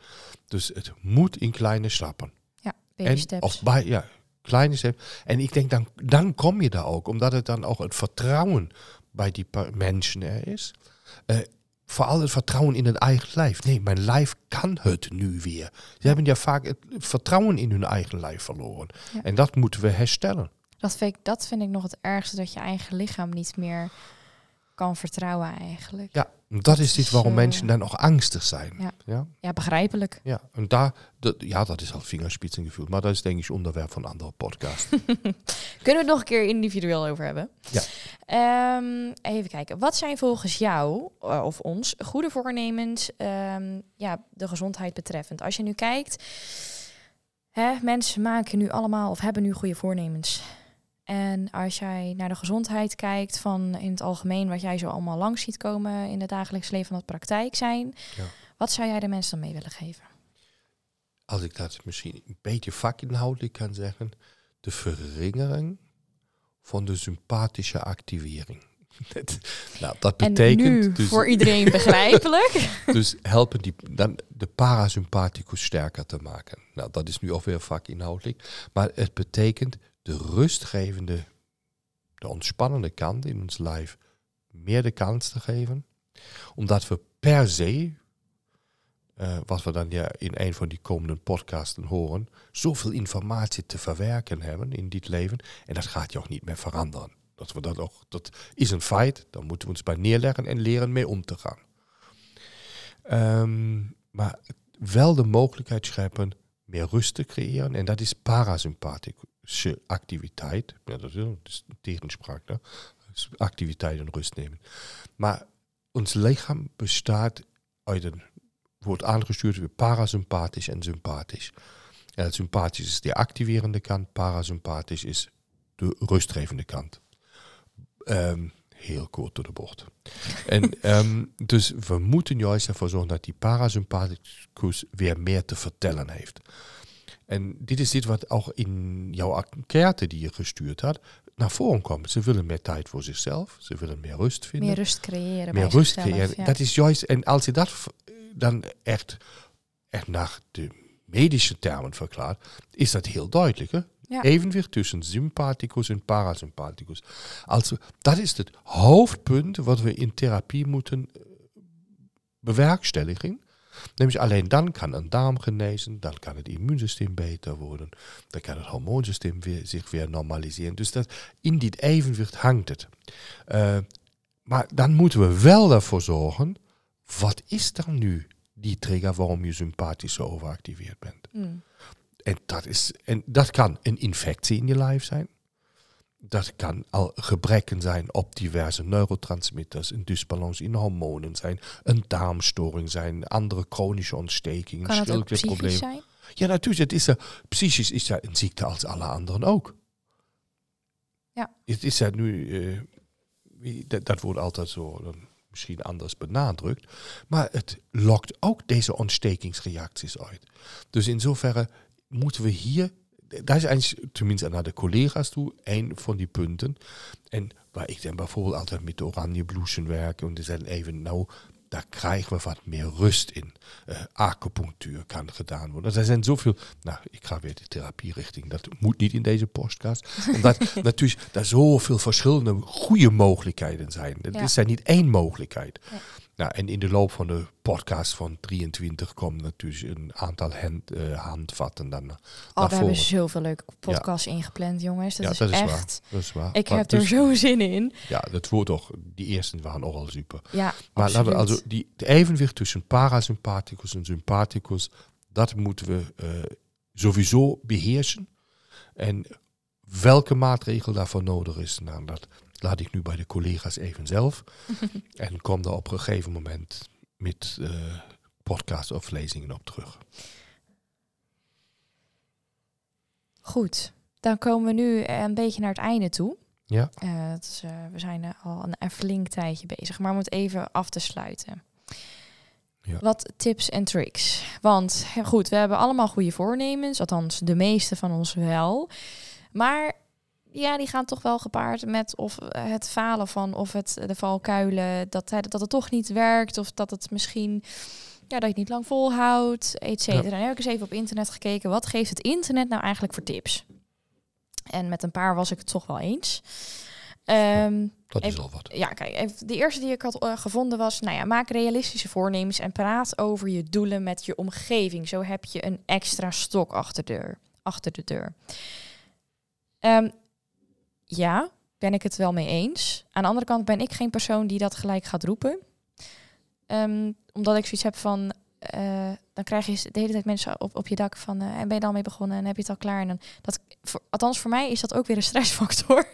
Dus het moet in kleine stappen. ja, baby en steps. Of bij, ja, kleine stappen. En ik denk, dan, dan kom je daar ook, omdat het dan ook het vertrouwen bij die mensen er is. Eh, vooral het vertrouwen in het eigen lijf. Nee, mijn lijf kan het nu weer. Ze hebben ja vaak het vertrouwen in hun eigen lijf verloren. Ja. En dat moeten we herstellen. Dat vind, ik, dat vind ik nog het ergste, dat je eigen lichaam niet meer kan vertrouwen eigenlijk. Ja, dat is dit waarom eh, mensen dan nog angstig zijn. Ja. Ja, Ja, begrijpelijk. ja. En daar, dat, ja, dat is al vingerspitsengevoel. Maar dat is denk ik onderwerp van een andere podcast. [laughs] Kunnen we het nog een keer individueel over hebben? Ja. Ehm, even kijken. Wat zijn volgens jou eh, of ons goede voornemens ehm, ja, de gezondheid betreffend? Als je nu kijkt, hè, mensen maken nu allemaal of hebben nu goede voornemens. En als jij naar de gezondheid kijkt van in het algemeen wat jij zo allemaal langs ziet komen in het dagelijks leven van het praktijk zijn, Ja. wat zou jij de mensen dan mee willen geven? Als ik dat misschien een beetje vakinhoudelijk kan zeggen. De verringering van de sympathische activering. [laughs] Nou, dat En betekent dus, voor iedereen begrijpelijk. [laughs] dus helpen die, dan de parasympathicus sterker te maken. Nou, dat is nu alweer vakinhoudelijk. Maar het betekent de rustgevende, de ontspannende kant in ons lijf meer de kans te geven. Omdat we per se, eh, wat we dan ja in een van die komende podcasten horen, zoveel informatie te verwerken hebben in dit leven. En dat gaat je ook niet meer veranderen. Dat, we dat, ook, dat is een feit, daar moeten we ons bij neerleggen en leren mee om te gaan. Ehm, maar wel de mogelijkheid scheppen meer rust te creëren. En dat is parasympathische activiteit. Ja, dat is, dat is tegenspraak. hè. Dus activiteit en rust nemen. Maar ons lichaam bestaat uit een, wordt aangestuurd door parasympathisch en sympathisch. En sympathisch is de activerende kant, parasympathisch is de rustgevende kant. Um, heel kort door de bocht. en um, [laughs] dus we moeten juist ervoor zorgen dat die parasympathicus weer meer te vertellen heeft. En dit is dit wat ook in jouw enquête die je gestuurd had naar voren komt. Ze willen meer tijd voor zichzelf, ze willen meer rust vinden. Meer rust creëren. Meer rust creëren. Dat is juist, en als je dat dan echt, echt naar de medische termen verklaart, is dat heel duidelijk. Hè? Ja. Evenwicht tussen sympathicus en parasympathicus. Also, dat is het hoofdpunt wat we in therapie moeten eh, bewerkstelligen. Nämlich alleen dan kan een darm genezen, dan kan het immuunsysteem beter worden, dan kan het hormoonsysteem weer, zich weer normaliseren. Dus dat, in dit evenwicht hangt het. Uh, maar dan moeten we wel ervoor zorgen, wat is dan nu die trigger waarom je sympathisch zo overactiveerd bent? Mm. En, dat is, en dat kan een infectie in je lijf zijn. Dat kan al gebrekken zijn op diverse neurotransmitters, een dysbalans in hormonen zijn, een darmstoring zijn, andere chronische ontstekingen, schildklierproblemen. Ja, natuurlijk. Het is psychisch is dat een ziekte als alle anderen ook. Ja. Het is er nu, uh, dat, dat, wordt altijd zo dan misschien anders benadrukt, maar het lokt ook deze ontstekingsreacties uit. Dus in zoverre moeten we hier, dat is eigenlijk tenminste naar de collega's toe, een van die punten. En waar ik dan bijvoorbeeld altijd met de oranje bloesen werk en die zeggen even, nou, daar krijgen we wat meer rust in. Uh, acupunctuur kan gedaan worden. Er zijn zoveel, nou, ik ga weer de therapie richting, dat moet niet in deze podcast. Omdat [laughs] natuurlijk daar zoveel verschillende goede mogelijkheden zijn. Het ja. zijn niet één mogelijkheid. Nou, en in de loop van de podcast van 23 komt natuurlijk een aantal hand, uh, handvatten dan Oh, we hebben zoveel leuke podcasts ingepland, jongens. Dat, ja, is, dat echt... Waar. Dat is waar. Ik heb er dus- zo zin in. Ja, dat wordt toch... Die eerste waren ook al super. Ja, Maar laten we also die, de evenwicht tussen parasympathicus en sympathicus, dat moeten we uh, sowieso beheersen. En welke maatregel daarvoor nodig is, nou, dat laat ik nu bij de collega's even zelf. [laughs] en kom daar op een gegeven moment met uh, podcast of lezingen op terug. Goed, dan komen we nu een beetje naar het einde toe. Ja. Uh, is, uh, we zijn al een, een flink tijdje bezig, maar om het even af te sluiten. Ja. Wat tips en tricks? Want goed, we hebben allemaal goede voornemens, althans de meeste van ons wel. Maar ja, die gaan toch wel gepaard met of het falen van of het de valkuilen, dat, dat het toch niet werkt of dat het misschien ja, dat je het niet lang volhoudt, et cetera. Ja. En heb ik eens even op internet gekeken, wat geeft het internet nou eigenlijk voor tips? En met een paar was ik het toch wel eens. Um, dat is al wat. Ja, kijk, de eerste die ik had uh, gevonden was, nou ja, maak realistische voornemens en praat over je doelen met je omgeving. Zo heb je een extra stok achter de deur. Achter de deur. Um, ja, ben ik het wel mee eens. Aan de andere kant ben ik geen persoon die dat gelijk gaat roepen. Um, omdat ik zoiets heb van, uh, dan krijg je de hele tijd mensen op, op je dak van, uh, en ben je dan mee begonnen en heb je het al klaar? En dan, dat, voor, althans voor mij is dat ook weer een [laughs] stressfactor.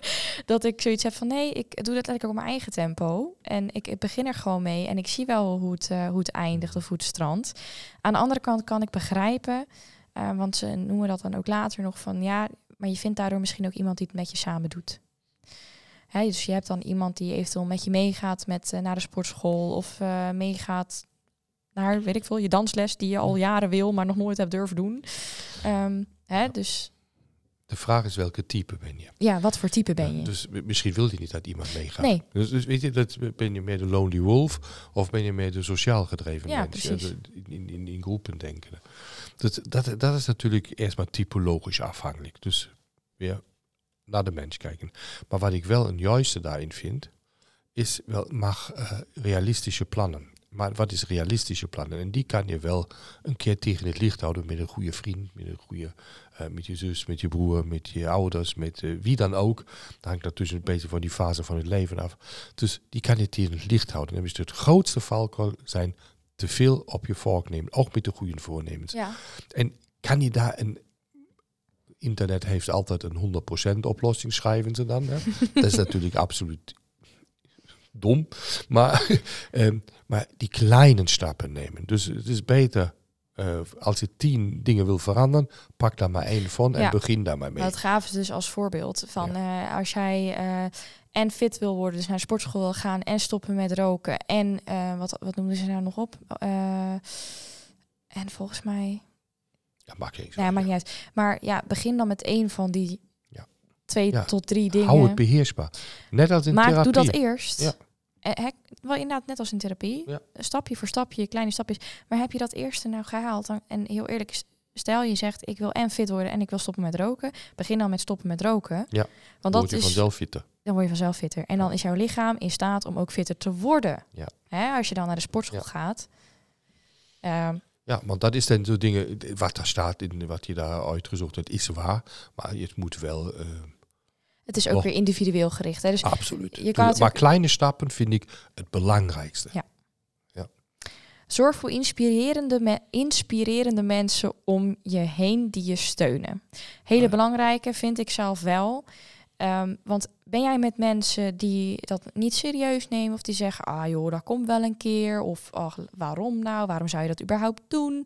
dat ik zoiets heb van, nee, ik doe dat lekker op mijn eigen tempo. En ik, ik begin er gewoon mee en ik zie wel hoe het, uh, hoe het eindigt of hoe het strandt. Aan de andere kant kan ik begrijpen, want ze noemen dat dan ook later nog van, ja, maar je vindt daardoor misschien ook iemand die het met je samen doet. Dus je hebt dan iemand die eventueel met je meegaat met, uh, naar de sportschool of uh, meegaat naar, weet ik veel, je dansles die je al jaren wil, maar nog nooit hebt durven doen. Um, hè, dus de vraag is welke type ben je? Ja, wat voor type ben je? Ja, dus misschien wil je niet dat iemand meegaat. Nee. Dus, dus, weet je, dat, ben je meer de lonely wolf of ben je meer de sociaal gedreven ja, mens? Precies. In, in, in groepen denken. Dat, dat, dat is natuurlijk eerst typologisch afhankelijk. Dus weer naar de mens kijken. Maar wat ik wel een juiste daarin vind, is wel mag uh, realistische plannen. Maar wat is realistische plannen? En die kan je wel een keer tegen het licht houden met een goede vriend, met een goede, uh, met je zus, met je broer, met je ouders, met uh, wie dan ook. Dan hangt dat tussen een beetje van die fase van het leven af. Dus die kan je tegen het licht houden. En dus het grootste valkuil zijn te veel op je vork nemen, ook met de goede voornemens. Ja. En kan je daar een internet heeft altijd een 100% oplossing, schrijven ze dan. Hè? [laughs] dat is natuurlijk absoluut dom. Maar, [laughs] ehm, maar die kleine stappen nemen. Dus het is beter uh, als je tien dingen wil veranderen, pak daar maar één van en Ja. begin daar maar mee. Dat gaven ze dus als voorbeeld van eh, als jij eh, en fit wil worden, dus naar de sportschool wil gaan en stoppen met roken en eh, wat, wat noemden ze nou nog op? Eh, en volgens mij, Ja, maak je eens. nou ja, maakt niet uit. Maar ja, begin dan met één van die. Twee Ja. tot drie dingen. Hou het beheersbaar. Net als in maar therapie. doe dat eerst. Ja. Eh, wel inderdaad, net als in therapie. Ja. Stapje voor stapje, kleine stapjes. Maar heb je dat eerste nou gehaald? En heel eerlijk, stel je zegt ik wil en fit worden en ik wil stoppen met roken. Begin dan met stoppen met roken. Ja. Want Word dat je is, vanzelf fitter. dan word je vanzelf fitter. En dan is jouw lichaam in staat om ook fitter te worden. Ja. Hè, als je dan naar de sportschool gaat. Ehm, Ja, want dat is dan zo dingen, wat daar staat, in wat je daar uitgezocht hebt, is waar. Maar het moet wel, eh, het is ook weer individueel gericht. Hè? Dus absoluut. je kan maar kleine stappen vind ik het belangrijkste. Ja. Zorg voor inspirerende, me- inspirerende mensen om je heen die je steunen. Hele Ja. belangrijke vind ik zelf wel. Ehm, want ben jij met mensen die dat niet serieus nemen of die zeggen, ah joh, dat komt wel een keer. Of ach, waarom nou? Waarom zou je dat überhaupt doen?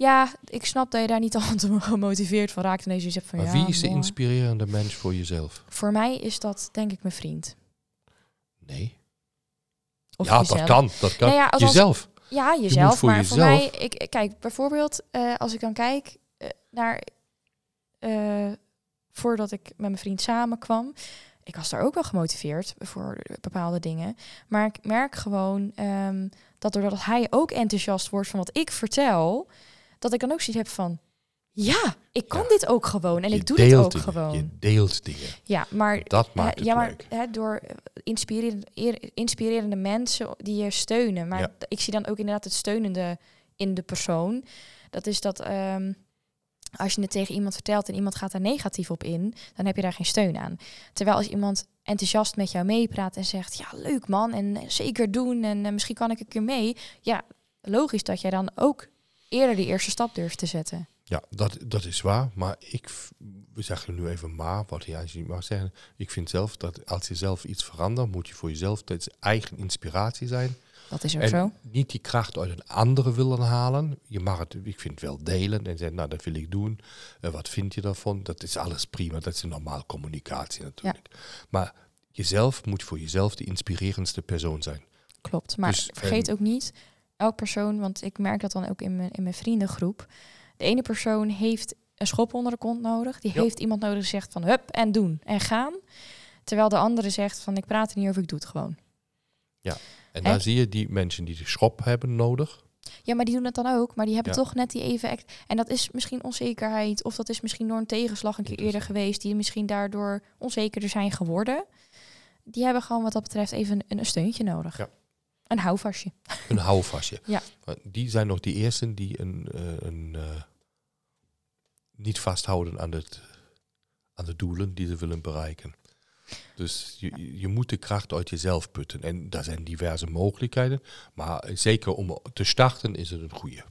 Ja, ik snap dat je daar niet [laughs] al te gemotiveerd van raakt. En deze zegt van Maar ja, wie is de inspirerende mens voor jezelf? Voor mij is dat denk ik mijn vriend. Nee. Of ja, jezelf. dat kan. Dat kan. Nou ja, althans- jezelf. Ja, jezelf. voor maar voor jezelf- mij, ik kijk bijvoorbeeld eh, als ik dan kijk eh, naar eh, voordat ik met mijn vriend samenkwam, ik was daar ook wel gemotiveerd voor bepaalde dingen, maar ik merk gewoon ehm, dat doordat hij ook enthousiast wordt van wat ik vertel, dat ik dan ook zoiets heb van ja, ik kan Ja. dit ook gewoon en Je ik doe dit ook dingen. gewoon. Je deelt dingen. Ja, maar Dat maakt het ja, maar leuk. hè, door eh, inspirerende, inspirerende mensen die je steunen. Maar Ja. ik zie dan ook inderdaad het steunende in de persoon. Dat is dat ehm, als je het tegen iemand vertelt en iemand gaat daar negatief op in, dan heb je daar geen steun aan. Terwijl als iemand enthousiast met jou meepraat en zegt, ja leuk man, en zeker doen en eh, misschien kan ik een keer mee. Ja, logisch dat jij dan ook eerder die eerste stap durft te zetten. Ja, dat, dat is waar. Maar ik, we zeggen nu even maar, wat je je mag zeggen. Ik vind zelf dat als je zelf iets verandert, moet je voor jezelf eigen inspiratie zijn. Dat is ook en zo. niet die kracht uit een andere willen halen. Je mag het, ik vind, wel delen en zeggen, nou, dat wil ik doen. Eh, wat vind je daarvan? Dat is alles prima. Dat is een normaal communicatie natuurlijk. Maar jezelf moet voor jezelf de inspirerendste persoon zijn. Klopt. Maar Dus, vergeet ook niet, elk persoon, want ik merk dat dan ook in mijn, in mijn vriendengroep. De ene persoon heeft een schop onder de kont nodig. Die Ja. heeft iemand nodig die zegt van hup en doen en gaan. Terwijl de andere zegt van ik praat er niet over, ik doe het gewoon. En En- daar zie je die mensen die de schop hebben nodig. Ja, maar die doen het dan ook. Maar die hebben Ja. toch net die even... En dat is misschien onzekerheid. Of dat is misschien door een tegenslag een keer eerder geweest. Die misschien daardoor onzekerder zijn geworden. Die hebben gewoon wat dat betreft even een, een steuntje nodig. Ja. Een houvastje. Een houvastje. Ja. Die zijn nog die eersten die een, eh, een, eh, niet vasthouden aan, het, aan de doelen die ze willen bereiken. Dus je, je moet de kracht uit jezelf putten. En daar zijn diverse mogelijkheden. Maar zeker om te starten is het een goede.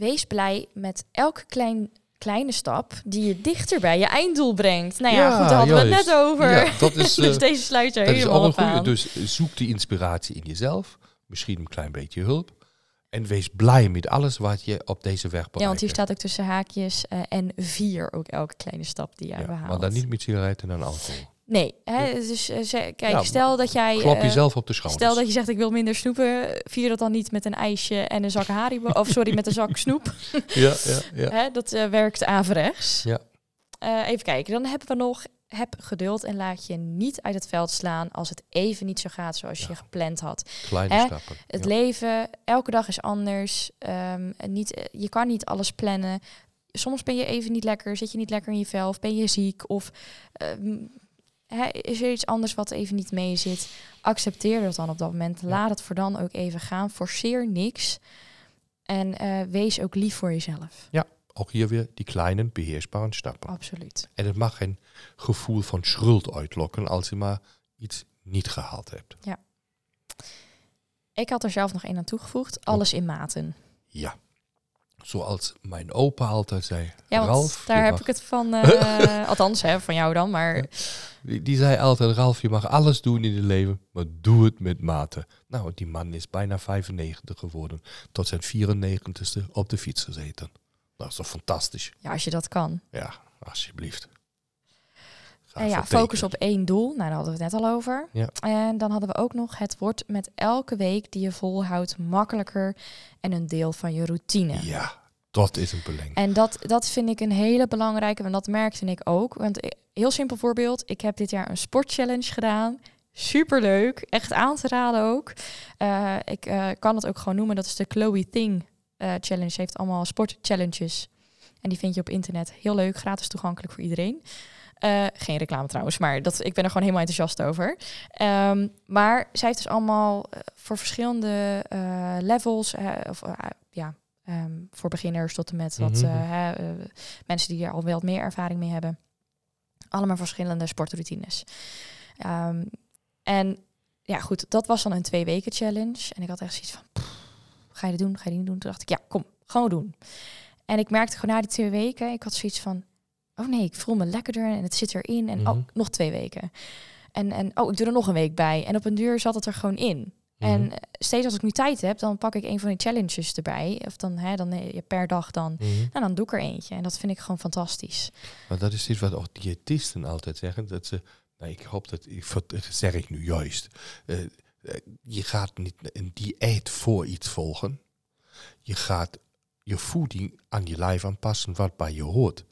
Wees blij met elke klein, kleine stap die je dichter bij je einddoel brengt. Nou ja, Ja, goed, daar hadden we het net over. Ja, dat [laughs] is, dus deze sluit er Dat is helemaal op aan. Dus zoek die inspiratie in jezelf. Misschien een klein beetje hulp. En wees blij met alles wat je op deze weg bereikt. ja, want hier staat ook tussen haakjes eh, en vier ook elke kleine stap die jij Ja, behaalt. maar dan niet met sigaretten en alcohol. Nee, hè, dus eh, kijk, Ja, stel dat jij... Klap eh, jezelf op de schouders. Stel dat je zegt ik wil minder snoepen, vier dat dan niet met een ijsje en een zak Haribo. of sorry, met een zak [laughs] snoep. Ja, ja, ja. Hè, dat eh, werkt averechts. Ja. Even kijken, dan hebben we nog... Heb geduld en laat je niet uit het veld slaan als het even niet zo gaat zoals Ja. je gepland had. Kleine Hè? stappen. Het ja. leven, elke dag is anders. Ehm, niet, je kan niet alles plannen. Soms ben je even niet lekker, zit je niet lekker in je vel, of ben je ziek, of ehm, is er iets anders wat even niet mee zit. Accepteer dat dan op dat moment. Ja. Laat het voor dan ook even gaan. Forceer niks. En eh, wees ook lief voor jezelf. Ook hier weer die kleine beheersbare stappen. Absoluut. En het mag geen gevoel van schuld uitlokken als je maar iets niet gehaald hebt. Ik had er zelf nog één aan toegevoegd. Alles in maten. Ja. Zoals mijn opa altijd zei. Ja, Ralf, daar heb mag- ik het van, [laughs] eh, althans hè, van jou dan, maar Die, die zei altijd, Ralf, je mag alles doen in je leven, maar doe het met mate. Nou, die man is bijna 95 geworden. Tot zijn 94ste op de fiets gezeten. Dat is toch fantastisch? ja, als je dat kan. Ja, alsjeblieft. En ja, focus op één doel. Nou, daar hadden we het net al over. Ja. En dan hadden we ook nog, het wordt met elke week die je volhoudt makkelijker en een deel van je routine. Ja, dat is een belang. En dat, dat vind ik een hele belangrijke, want dat merkte ik ook. Want eh, heel simpel voorbeeld, ik heb dit jaar een sportchallenge gedaan. Superleuk, echt aan te raden ook. Eh, ik eh, kan het ook gewoon noemen, dat is de Chloe Thing eh, Challenge. Ze heeft allemaal sportchallenges. En die vind je op internet. Heel leuk, gratis toegankelijk voor iedereen. Eh, geen reclame trouwens, maar dat, ik ben er gewoon helemaal enthousiast over. Ehm, maar zij heeft dus allemaal eh, voor verschillende eh, levels, of ja, ehm, voor beginners tot en met wat Mhm. mensen die er al wel wat meer ervaring mee hebben. Allemaal verschillende sportroutines. Ehm, en ja, goed, dat was dan een twee weken challenge. En ik had echt zoiets van, "Pff, ga je dit doen? Ga je dit niet doen? Toen dacht ik, ja, kom, gewoon doen. En ik merkte gewoon na die twee weken, ik had zoiets van, oh nee, ik voel me lekkerder en het zit erin. En Mhm. oh, nog twee weken. En, en oh, ik doe er nog een week bij. En op een duur zat het er gewoon in. En Mhm. eh, steeds als ik nu tijd heb, dan pak ik een van die challenges erbij. Of dan, hè, dan eh, per dag dan. Mhm. Nou, dan doe ik er eentje. En dat vind ik gewoon fantastisch. Maar dat is iets wat ook diëtisten altijd zeggen. Dat ze, nou, ik hoop dat, ik, dat zeg ik nu juist. Eh, je gaat niet een dieet voor iets volgen. Je gaat je voeding aan je lijf aanpassen wat bij je hoort.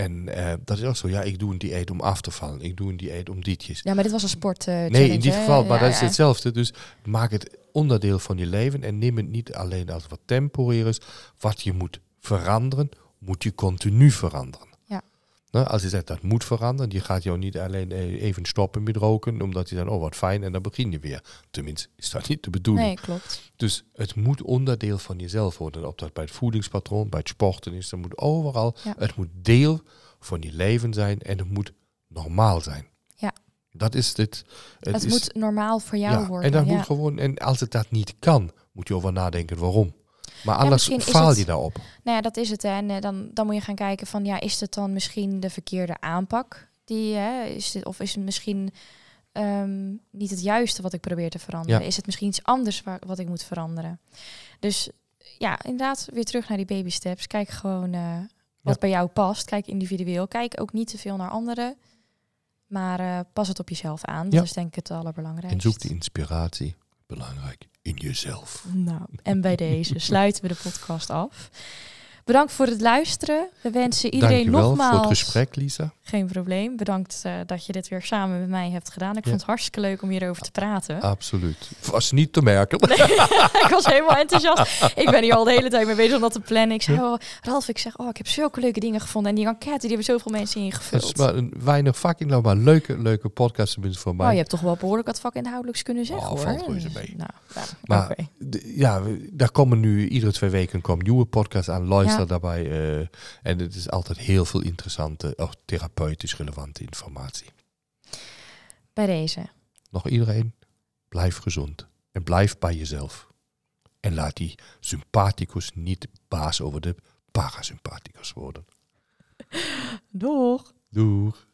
En eh, dat is ook zo. Ja, ik doe een dieet om af te vallen. Ik doe een dieet om ditjes. Ja, maar dit was een sport eh, nee, in dit geval, maar Ja, dat is hetzelfde. Dus maak het onderdeel van je leven en neem het niet alleen als wat temporair is. Wat je moet veranderen, moet je continu veranderen. Nou, als je zegt dat moet veranderen, je gaat jou niet alleen eh, even stoppen met roken, omdat je dan, oh wat fijn, en dan begin je weer. Tenminste, is dat niet de bedoeling. Nee, klopt. Dus het moet onderdeel van jezelf worden. Of dat bij het voedingspatroon, bij het sporten is, dat moet overal. Ja. Het moet deel van je leven zijn en het moet normaal zijn. Ja. Dat is het. Het, is, moet normaal voor jou ja, worden. En dat ja. moet gewoon, en als het dat niet kan, moet je over nadenken waarom. Maar anders is faal het- je daarop. Nou ja, dat is het. Hè. En eh, dan, dan moet je gaan kijken van, ja, is het dan misschien de verkeerde aanpak? Die, hè, is dit, of is het misschien ehm, niet het juiste wat ik probeer te veranderen? Ja. Is het misschien iets anders waar, wat ik moet veranderen? Dus ja, inderdaad, weer terug naar die baby steps. Kijk gewoon eh, wat Ja. bij jou past. Kijk individueel. Kijk ook niet te veel naar anderen. Maar eh, pas het op jezelf aan. Dat Ja. is denk ik het allerbelangrijkste. En zoek die inspiratie, belangrijk, in jezelf. Nou, en bij deze sluiten we de podcast af. Bedankt voor het luisteren. We wensen iedereen Dankjewel nogmaals... voor het gesprek, Lisa. Geen probleem. Bedankt eh, dat je dit weer samen met mij hebt gedaan. Ik Ja. vond het hartstikke leuk om hierover te praten. Absoluut. Was niet te merken. [laughs] ik was helemaal enthousiast. Ik ben hier al de hele tijd mee bezig om dat te plannen. Ik zei, oh, Ralf, ik zeg, oh, ik heb zulke leuke dingen gevonden. En die enquête, die hebben zoveel mensen Het ingevuld. is maar een weinig fucking nou, maar leuke, leuke podcast tenminste voor mij. Oh, je hebt toch wel behoorlijk wat vakinhoudelijks kunnen zeggen, Oh, hoor. valt reuze mee. Nou, nou, Maar ja, daar komen nu iedere twee weken komen nieuwe podcasts aan. Luister Daarbij. eh, en het is altijd heel veel interessante, ook therapeutisch relevante informatie. Bij deze. Nog iedereen, blijf gezond. En blijf bij jezelf. En laat die sympathicus niet baas over de parasympathicus worden. Doeg! Doeg.